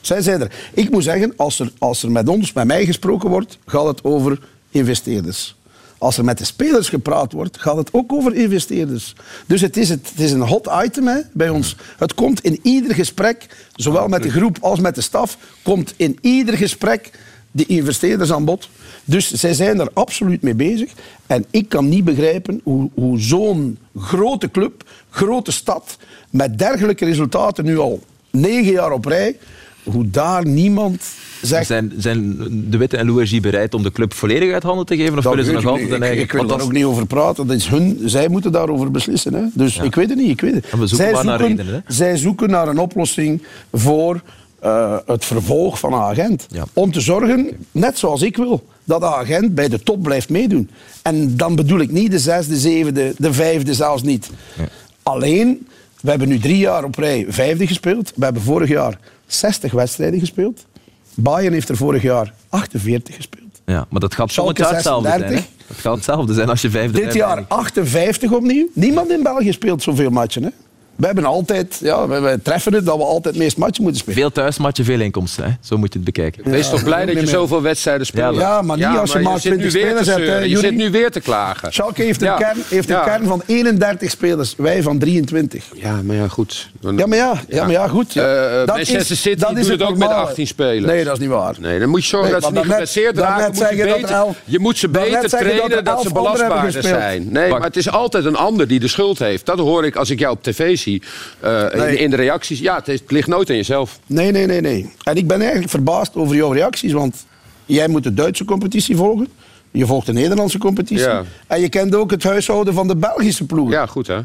S5: Zij zijn er. Ik moet zeggen, als er, als er met ons, met mij gesproken wordt, gaat het over investeerders. Als er met de spelers gepraat wordt, gaat het ook over investeerders. Dus het is, het, het is een hot item hè, bij ons. Het komt in ieder gesprek, zowel met de groep als met de staf, komt in ieder gesprek de investeerders aan bod. Dus zij zijn er absoluut mee bezig. En ik kan niet begrijpen hoe, hoe zo'n grote club, grote stad, met dergelijke resultaten nu al negen jaar op rij, hoe daar niemand zegt...
S6: Zijn, zijn De Witte en Louis bereid om de club volledig uit handen te geven? Of willen ze nog
S5: ik
S6: altijd een
S5: ik,
S6: eigen...
S5: ik wil
S6: want
S5: daar ook niet over praten. Dat is hun, zij moeten daarover beslissen. Hè. Dus ik weet het niet. Ik weet het.
S6: Zoeken naar redenen,
S5: zij zoeken naar een oplossing voor eh, het vervolg van een agent.
S6: Ja.
S5: Om te zorgen, net zoals ik wil, dat de agent bij de top blijft meedoen. En dan bedoel ik niet de zesde, zevende, de vijfde zelfs niet. Alleen, we hebben nu drie jaar op rij vijfde gespeeld. We hebben vorig jaar 60 wedstrijden gespeeld. Bayern heeft er vorig jaar 48 gespeeld.
S6: Ja, maar dat gaat jaar hetzelfde zijn.
S5: 36.
S6: Hè? Het gaat hetzelfde zijn als je vijfde
S5: Dit jaar 58 opnieuw. Niemand in België speelt zoveel matchen. Hè? We hebben altijd, ja, we, we treffen het dat we altijd het meest matchen moeten spelen.
S6: Veel thuismatchen, veel inkomsten. Hè? Zo moet je het bekijken.
S4: Wees toch blij dat je zoveel wedstrijden speelt?
S5: Ja, maar niet als je maar
S4: zit nu
S5: 20
S4: weer
S5: spelers hebt, hè.
S4: Je zit nu weer te klagen.
S5: Schalke heeft een,
S4: Ja.
S5: kern, heeft een
S4: Ja.
S5: kern van 31 spelers, wij van 23.
S4: Ja, maar ja, goed.
S5: Ja, maar ja, ja, maar ja goed. Ja.
S4: Eh, Manchester City doet het ook met
S5: normale.
S4: 18 spelers.
S5: Nee, dat is niet waar.
S4: Nee, dan moet je zorgen
S5: Nee,
S4: dat ze niet geblesseerd raken. je,
S5: dat
S4: moet ze beter
S5: dat
S4: trainen dat, ze belastbaarder zijn. Nee, maar het is altijd een ander die de schuld heeft. Dat hoor ik als ik jou op tv zie. Eh, in,
S5: Nee.
S4: in de reacties. Ja, het, is- het ligt nooit aan jezelf.
S5: Nee, nee, nee, nee. En ik ben eigenlijk verbaasd over jouw reacties, want jij moet de Duitse competitie volgen. Je volgt de Nederlandse competitie.
S4: Ja.
S5: En je kent ook het huishouden van de Belgische ploeg.
S4: Ja, goed hè.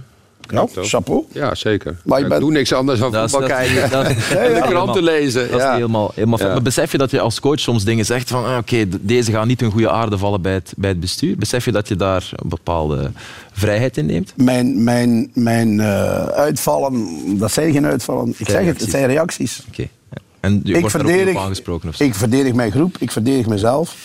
S5: Ja, chapeau.
S4: Ja, zeker.
S5: Maar je
S4: ik
S5: bent-
S4: doe niks anders dan voetbal kijken.
S6: dat-
S4: en de kranten lezen.
S6: Dat is
S4: ja.
S6: helemaal, helemaal. Maar besef je dat je als coach soms dingen zegt van ah, oké, deze gaan niet in goede aarde vallen bij het, bij het bestuur? Besef je dat je daar een bepaalde vrijheid in neemt?
S5: Mijn, mijn, mijn eh, uitvallen, dat zijn geen uitvallen. Ik zeg het, het zijn reacties.
S6: Oké. En je
S5: Ik
S6: wordt ook
S5: verdedig,
S6: op aangesproken of zo?
S5: ik verdedig mijn groep, ik verdedig mezelf.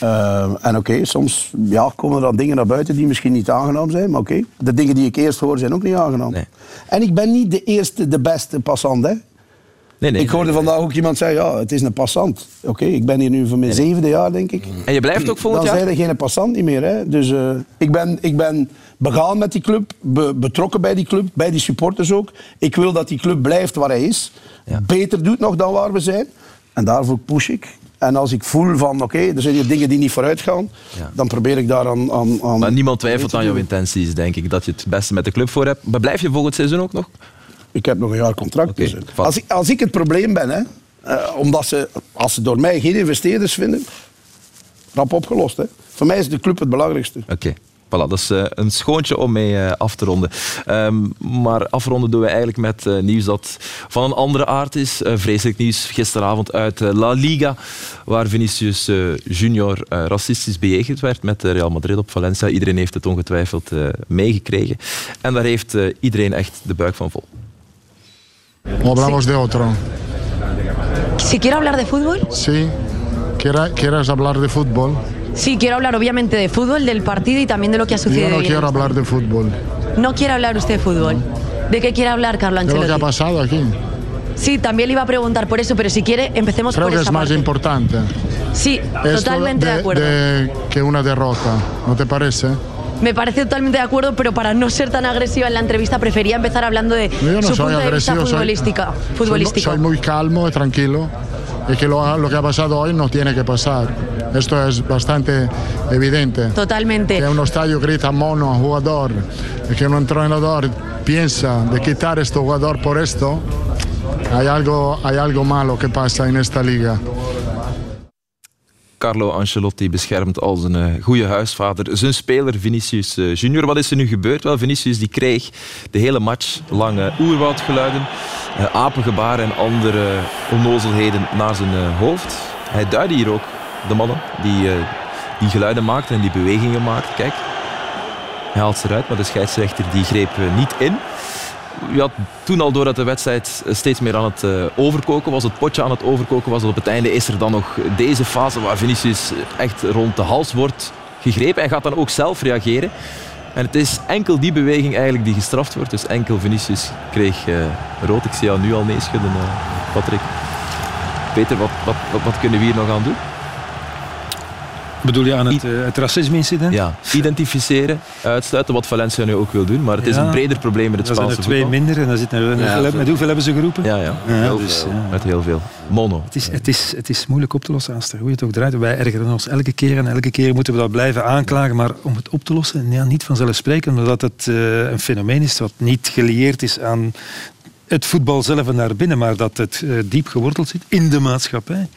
S5: Eh, en oké, soms ja, komen er dan dingen naar buiten die misschien niet aangenaam zijn. Maar oké, de dingen die ik eerst hoor zijn ook niet aangenaam.
S6: Nee.
S5: En ik ben niet de eerste, de beste passant. Hè.
S6: Nee, nee.
S5: ik hoorde vandaag ook iemand zeggen, ja, het is een passant. Oké, ik ben hier nu voor mijn zevende jaar, denk ik.
S6: En je blijft ook volgend
S5: Dan
S6: jaar?
S5: zijn er geen passant niet meer. Hè. Dus eh, ik, ben, ik ben begaan met die club, be- betrokken bij die club, bij die supporters ook. Ik wil dat die club blijft waar hij is.
S6: Ja.
S5: Beter doet nog dan waar we zijn. En daarvoor push ik. En als ik voel van, oké, er zijn hier dingen die niet vooruit gaan,
S6: Ja.
S5: dan probeer ik daar aan... aan, aan
S6: Maar niemand twijfelt aan jouw intenties, denk ik. Dat je het beste met de club voor hebt. Maar blijf je volgend seizoen ook nog?
S5: Ik heb nog een jaar contract. Dus, als, ik, als ik het probleem ben, hè, eh, omdat ze, als ze door mij geen investeerders vinden, rap opgelost. Hè. Voor mij is de club het belangrijkste.
S6: Oké. Voilà, dat is eh, een schoontje om mee eh, af te ronden. Ehm, maar afronden doen we eigenlijk met eh, nieuws dat van een andere aard is. Vreselijk nieuws gisteravond uit La Liga, waar Vinicius Junior eh, racistisch bejegend werd met Real Madrid op Valencia. Iedereen heeft het ongetwijfeld eh, meegekregen. En daar heeft eh, iedereen echt de buik van vol.
S10: Hablamos de otro.
S11: Si quiero hablar de fútbol,
S10: Sí. ¿Quiera- ¿Quieres hablar de fútbol?
S11: Sí, quiero hablar obviamente de fútbol, del partido y también de lo que ha sucedido.
S10: Yo no quiero hablar de fútbol.
S11: No quiere hablar usted de fútbol. ¿De qué quiere hablar, Carlo
S10: De lo que ha
S11: Ancelotti?
S10: pasado aquí.
S11: Sí, también le iba a preguntar por eso, pero si quiere, empecemos
S10: Creo
S11: por
S10: que
S11: esa
S10: es más importante.
S11: Sí,
S10: Esto
S11: totalmente de, acuerdo.
S10: de- que una derrota. ¿No te parece?
S11: Me parece totalmente de acuerdo, pero para no ser tan agresiva en la entrevista prefería empezar hablando de
S10: no
S11: su punto de vista futbolística,
S10: soy
S11: futbolístico.
S10: Soy, muy calmo y tranquilo. Y que lo, lo que ha pasado hoy no tiene que pasar. Esto es bastante evidente.
S11: Totalmente.
S10: Que un estadio grita mono a jugador y que un entrenador piensa de quitar a este jugador por esto, hay algo, hay algo malo que pasa en esta liga.
S6: Carlo Ancelotti beschermt als een eh, goede huisvader zijn speler Vinicius eh, Junior. Wat is er nu gebeurd? Wel, Vinicius die kreeg de hele match lange oerwoudgeluiden, eh, apengebaren en andere onnozelheden naar zijn hoofd. Hij duidde hier ook de mannen die, die geluiden maakten en die bewegingen maakten. Kijk, hij haalt ze eruit, maar de scheidsrechter die greep niet in. Had toen al door dat de wedstrijd steeds meer aan het eh, overkoken was, het potje aan het overkoken was. En op het einde is er dan nog deze fase waar Vinicius echt rond de hals wordt gegrepen. Hij gaat dan ook zelf reageren. En het is enkel die beweging eigenlijk die gestraft wordt. Dus enkel Vinicius kreeg eh, rood. Ik zie jou nu al neerschudden, eh, Patrick. Peter, wat, wat, wat kunnen we hier nog aan doen?
S3: Bedoel je aan het, eh, het racisme-incident?
S6: Ja, identificeren, uitsluiten, wat Valencia nu ook wil doen. Maar het is
S3: Ja.
S6: een breder probleem in het
S3: Er zijn
S6: Spaanse
S3: er twee
S6: voetbal.
S3: minder en dan zit er,
S6: Ja,
S3: met, hoeveel hebben ze geroepen?
S6: Ja, ja.
S3: Ja,
S6: Heel
S3: dus,
S6: veel.
S3: ja.
S6: Met heel veel. Mono.
S3: Het is, het, is, het is moeilijk op te lossen, Aster. Hoe je het ook draait. Wij ergeren ons elke keer en elke keer moeten we dat blijven aanklagen. Maar om het op te lossen, ja, niet vanzelfsprekend. Omdat het eh, een fenomeen is wat niet gelieerd is aan het voetbal zelf en naar binnen. Maar dat het eh, diep geworteld zit in de maatschappij.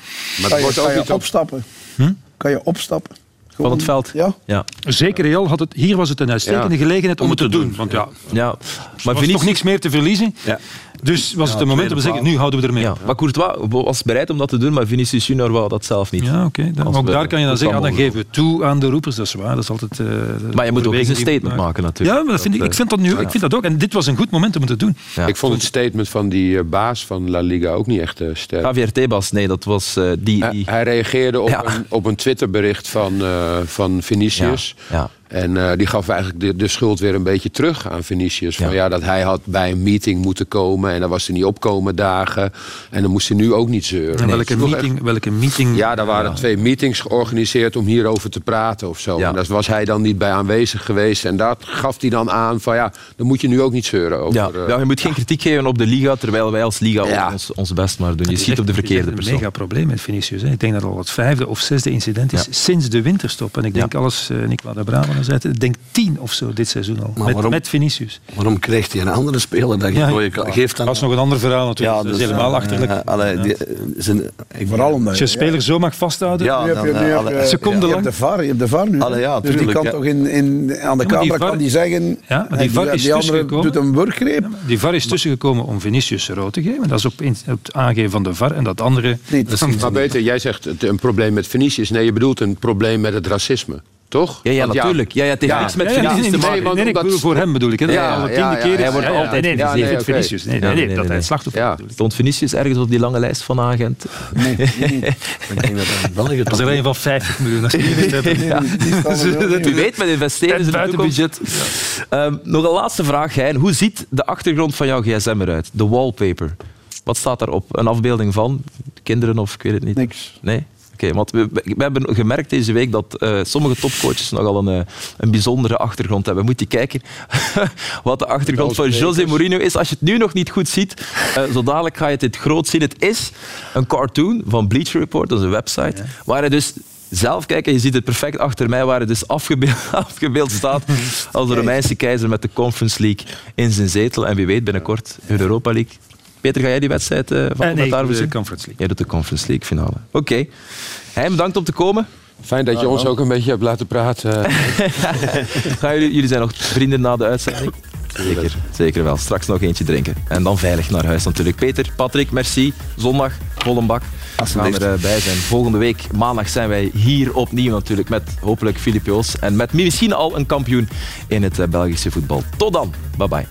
S4: Maar er wordt ook iets op...
S5: opstappen?
S3: Hm?
S5: Kan je opstappen?
S6: Van het veld.
S5: Ja.
S6: Ja.
S3: Zeker Real had het, hier was het een uitstekende
S4: Ja.
S3: gelegenheid om, het te doen. Want ja,
S6: ja.
S3: maar
S6: Maar
S3: was nog niks meer te verliezen.
S7: Ja.
S3: Dus was het een moment om te zeggen, nu houden we ermee.
S6: Ja, maar Courtois was bereid om dat te doen, maar Vinicius Junior wou dat zelf niet.
S3: Ja, oké. Ook
S6: we-
S3: daar kan je dan zeggen, ah, dan geven we toe aan de roepers. Dat is waar, dat is altijd... eh,
S6: Maar je moet ook eens een statement maken natuurlijk.
S3: Ja, maar dat vind ik, ik, vind dat nu, ik vind dat ook. En dit was een goed moment om het te doen.
S6: Ja.
S4: Ik vond het statement van die eh, baas van La Liga ook niet echt eh, sterk.
S6: Javier Tebas, nee, dat was eh, die...
S4: Hij,
S6: die
S4: hij reageerde op,
S6: Ja.
S4: een, op een Twitterbericht van, eh van Vinicius.
S6: Ja, ja.
S4: En eh, die gaf eigenlijk de, de schuld weer een beetje terug aan Vinicius. Van
S6: Ja.
S4: ja. dat hij had bij een meeting moeten komen en dan was hij niet opkomen dagen. En dan moest hij nu ook niet zeuren.
S3: En
S4: Nee,
S3: welke, meeting, welke meeting...
S4: Ja, daar waren twee meetings georganiseerd om hierover te praten of zo.
S6: Ja.
S4: En daar was hij dan niet bij aanwezig geweest. En daar gaf hij dan aan van ja, dan moet je nu ook niet zeuren over.
S6: Ja,
S4: eh,
S6: ja, je moet geen kritiek geven op de Liga, terwijl wij als Liga
S4: Ja.
S6: ons, ons best maar doen. Je
S3: is
S6: schiet op de verkeerde
S3: het is echt
S6: persoon.
S3: een mega probleem met Vinicius. Hè. Ik denk dat het al het vijfde of zesde incident is
S6: Ja.
S3: sinds de winterstop. En ik denk
S6: Ja.
S3: alles, eh Nicola de Braven Ik denk tien of zo dit seizoen al. Met,
S7: waarom-
S3: met Vinicius.
S7: Waarom krijgt hij een andere speler dat je
S3: Ja,
S7: geeft? Dan...
S3: Dat is nog een ander verhaal natuurlijk.
S7: Ja,
S3: dat is
S7: dus,
S3: helemaal
S7: eh,
S3: achterlijk.
S7: eh, allee, die, eh, zijn, ik,
S5: Vooral omdat
S3: Als je een speler zo mag vasthouden.
S7: Ja,
S5: je,
S3: lang.
S5: hebt de VAR, je hebt de VAR nu.
S7: Allee, ja,
S5: dus die kan
S7: ja.
S5: toch in, in, aan de camera
S3: VAR
S5: kan die zeggen...
S3: Ja, maar die VAR is
S5: die andere
S3: tussengekomen.
S5: doet een wurggreep.
S3: Die VAR is tussengekomen om Vinicius rood te geven. Dat is op, in- op het aangeven van de VAR. En dat andere...
S5: Niet.
S4: Maar beter, jij zegt een probleem met Vinicius. Nee, je bedoelt een probleem met het racisme. Toch?
S6: Ja, ja,
S4: Want
S6: natuurlijk. Ja, ja, het heeft
S4: Ja,
S6: niks met
S3: Ja, ja,
S6: Vinicius
S3: nee,
S6: te
S3: nee,
S6: maken.
S3: nee, nee, ik
S4: omdat-
S3: bedoel voor hem bedoel ik. Hè,
S4: Ja,
S3: hij al de
S4: ja,
S3: tiende
S4: ja,
S3: keer is.
S6: hij wordt altijd
S3: nee, nee,
S6: gezien.
S3: nee. Vinicius. Nee, nee,
S6: nee,
S3: nee,
S6: nee,
S3: dat hij
S6: nee.
S3: het slachtoffer
S4: Ja.
S6: Stond Vinicius ergens op die lange lijst van agent?
S5: Nee, niet.
S7: ik denk dat België
S3: is er een van 50 miljoen. Als je die niet hebt.
S6: Ja.
S5: Die staan wel
S6: U weet, met investeren
S3: En
S6: in de
S3: buiten
S6: toekomst. Ehm, nog een laatste vraag, Hein. Hoe ziet de achtergrond van jouw gsm eruit? De wallpaper. Wat staat daarop? Een afbeelding van? Kinderen of ik weet het niet?
S5: Niks.
S6: Nee? Oké, want we, we hebben gemerkt deze week dat eh, sommige topcoaches nogal een, eh, een bijzondere achtergrond hebben. Moet je kijken wat de achtergrond van José Mourinho is. Als je het nu nog niet goed ziet, eh, zo dadelijk ga je het het groot zien. Het is een cartoon van Bleacher Report, dat is een website, waar hij dus zelf kijken, je ziet het perfect achter mij, waar hij dus afgebeeld, afgebeeld staat als de Romeinse keizer met de Conference League in zijn zetel. En wie weet binnenkort de Europa League. Peter, ga jij die wedstrijd eh, van
S3: Eh, nee, de? Conference League.
S6: Jij doet de Conference League finale. Oké. Hein, bedankt om te komen.
S4: Fijn dat je ons ook een beetje hebt laten praten.
S6: Gaan jullie, jullie zijn nog vrienden na de uitzending? Zeker, zeker wel. Straks nog eentje drinken. En dan veilig naar huis natuurlijk. Peter, Patrick, merci. Zondag, volle bak. We gaan erbij zijn. Volgende week, maandag, zijn wij hier opnieuw natuurlijk. Met hopelijk Filip Joos. En met misschien al een kampioen in het eh, Belgische voetbal. Tot dan. Bye bye.